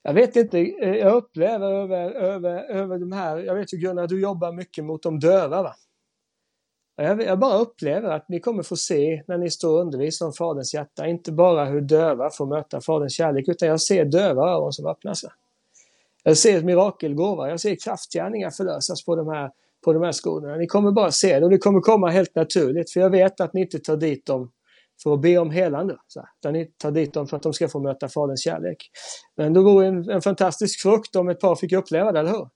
Speaker 1: Jag vet inte, jag upplever över, över, över de här, jag vet ju Gunnar, du jobbar mycket mot de döva va? Jag, jag bara upplever att ni kommer få se när ni står och undervisar om Faderns hjärta, inte bara hur döva får möta Faderns kärlek, utan jag ser döva öron som öppnas. Jag ser mirakelgåva, jag ser kraftgärningar förlösas på de här, på de här skolorna. Ni kommer bara se det och det kommer komma helt naturligt, för jag vet att ni inte tar dit dem för att be om helande. Så här. Utan ni tar dit dem för att de ska få möta Faderns kärlek. Men det vore en, en fantastisk frukt om ett par fick uppleva det, eller hur?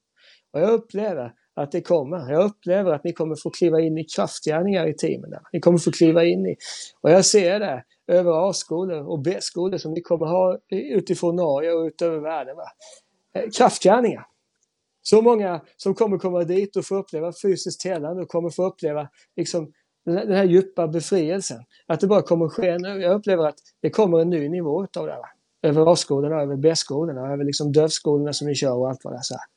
Speaker 1: Och jag upplever att det kommer. Jag upplever att ni kommer få kliva in i kraftgärningar i teamen. Där. Ni kommer få kliva in i, och jag ser det över A-skolor och B-skolor som ni kommer ha utifrån Norge och utöver världen. Va? Eh, kraftgärningar. Så många som kommer komma dit och få uppleva fysiskt helande och kommer få uppleva liksom, den här djupa befrielsen. Att det bara kommer ske nu. Jag upplever att det kommer en ny nivå utav det. Va? Över A-skolorna, över B-skolorna, över liksom dövskolorna som ni kör och allt vad det är. Så här.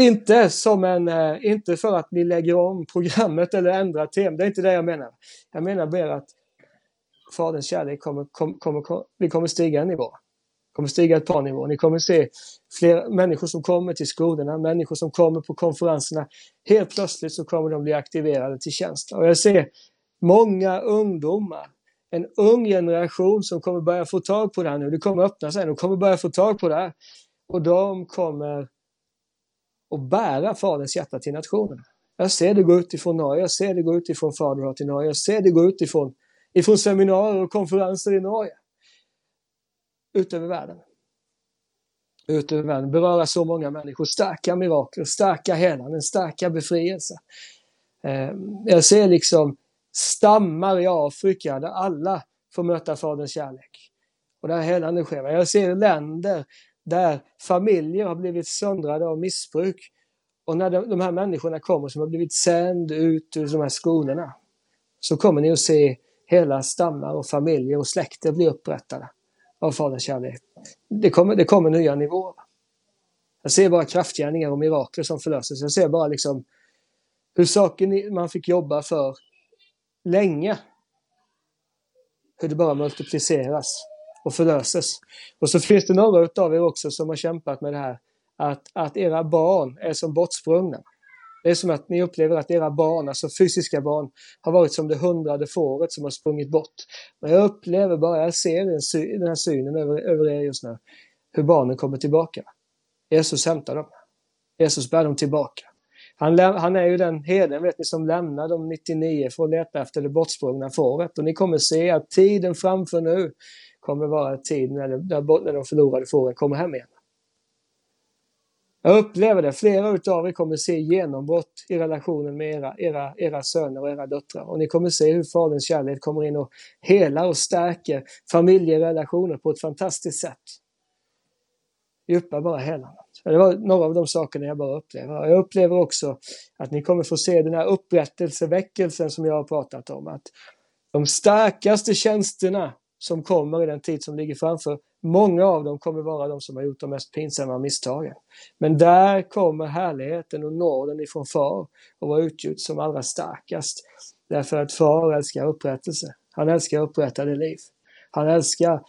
Speaker 1: Inte som en, eh, inte för att ni lägger om programmet eller ändrar tema. Det är inte det jag menar. Jag menar mer att Faderns kärlek kommer, kommer, kommer, vi kommer stiga en nivå. kommer stiga ett par nivåer. Ni kommer se fler människor som kommer till skolorna, människor som kommer på konferenserna. Helt plötsligt så kommer de bli aktiverade till tjänst. Och jag ser många ungdomar, en ung generation som kommer börja få tag på det här nu. Det kommer öppna sig, de kommer börja få tag på det här. Och de kommer och bära Faderns hjärta till nationerna. Jag ser det gå utifrån Norge, jag ser det gå utifrån Faderhat i Norge, jag ser det gå utifrån ifrån seminarier och konferenser i Norge. Ut över världen. Ut över världen, beröra så många människor, starka mirakler, starka helanden, starka befrielse. Ehm, jag ser liksom stammar i Afrika där alla får möta Faderns kärlek. Och där helande sker. Jag ser länder där familjer har blivit söndrade av missbruk. Och när de, här människorna kommer som har blivit sänd ut ur de här skolorna så kommer ni att se hela stammar och familjer och släkter bli upprättade av Faderns kärlek. Det kommer, det kommer nya nivåer. Jag ser bara kraftgärningar och mirakler som förlöses. Jag ser bara liksom hur saker man fick jobba för länge, hur det bara multipliceras och förlöses. Och så finns det några utav er också som har kämpat med det här att, att era barn är som bortsprungna. Det är som att ni upplever att era barn, alltså fysiska barn, har varit som det hundrade fåret som har sprungit bort. Men jag upplever bara, jag ser den, här synen över, över er just nu, hur barnen kommer tillbaka. Jesus hämtar dem. Jesus bär dem tillbaka. Han, han är ju den herden vet ni, som lämnar de 99 för att leta efter det bortsprungna fåret. Och ni kommer se att tiden framför nu kommer vara tid när, de, när de förlorade fåren kommer hem igen. Jag upplever det. Flera utav er kommer se genombrott i relationen med era, era, era söner och era döttrar. Och ni kommer se hur Faderns kärlek kommer in och helar och stärker familjerelationer på ett fantastiskt sätt. Djupa bara helandet. Det var några av de sakerna jag bara upplever. Jag upplever också att ni kommer få se den här upprättelseväckelsen som jag har pratat om. Att de starkaste tjänsterna som kommer i den tid som ligger framför. Många av dem kommer vara de som har gjort de mest pinsamma misstagen. Men där kommer härligheten och nåden ifrån far och vara utgjut som allra starkast. Därför att far älskar upprättelse. Han älskar upprättade liv. Han älskar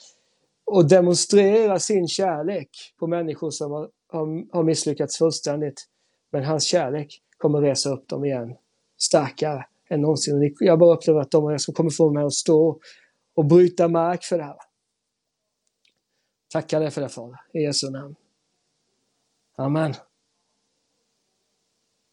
Speaker 1: att demonstrera sin kärlek på människor som har, har, har misslyckats fullständigt. Men hans kärlek kommer resa upp dem igen starkare än någonsin. Jag bara upplever att de som kommer få mig att stå och bryta mark för det här. Tackar dig för det Fader, i Jesu namn. Amen.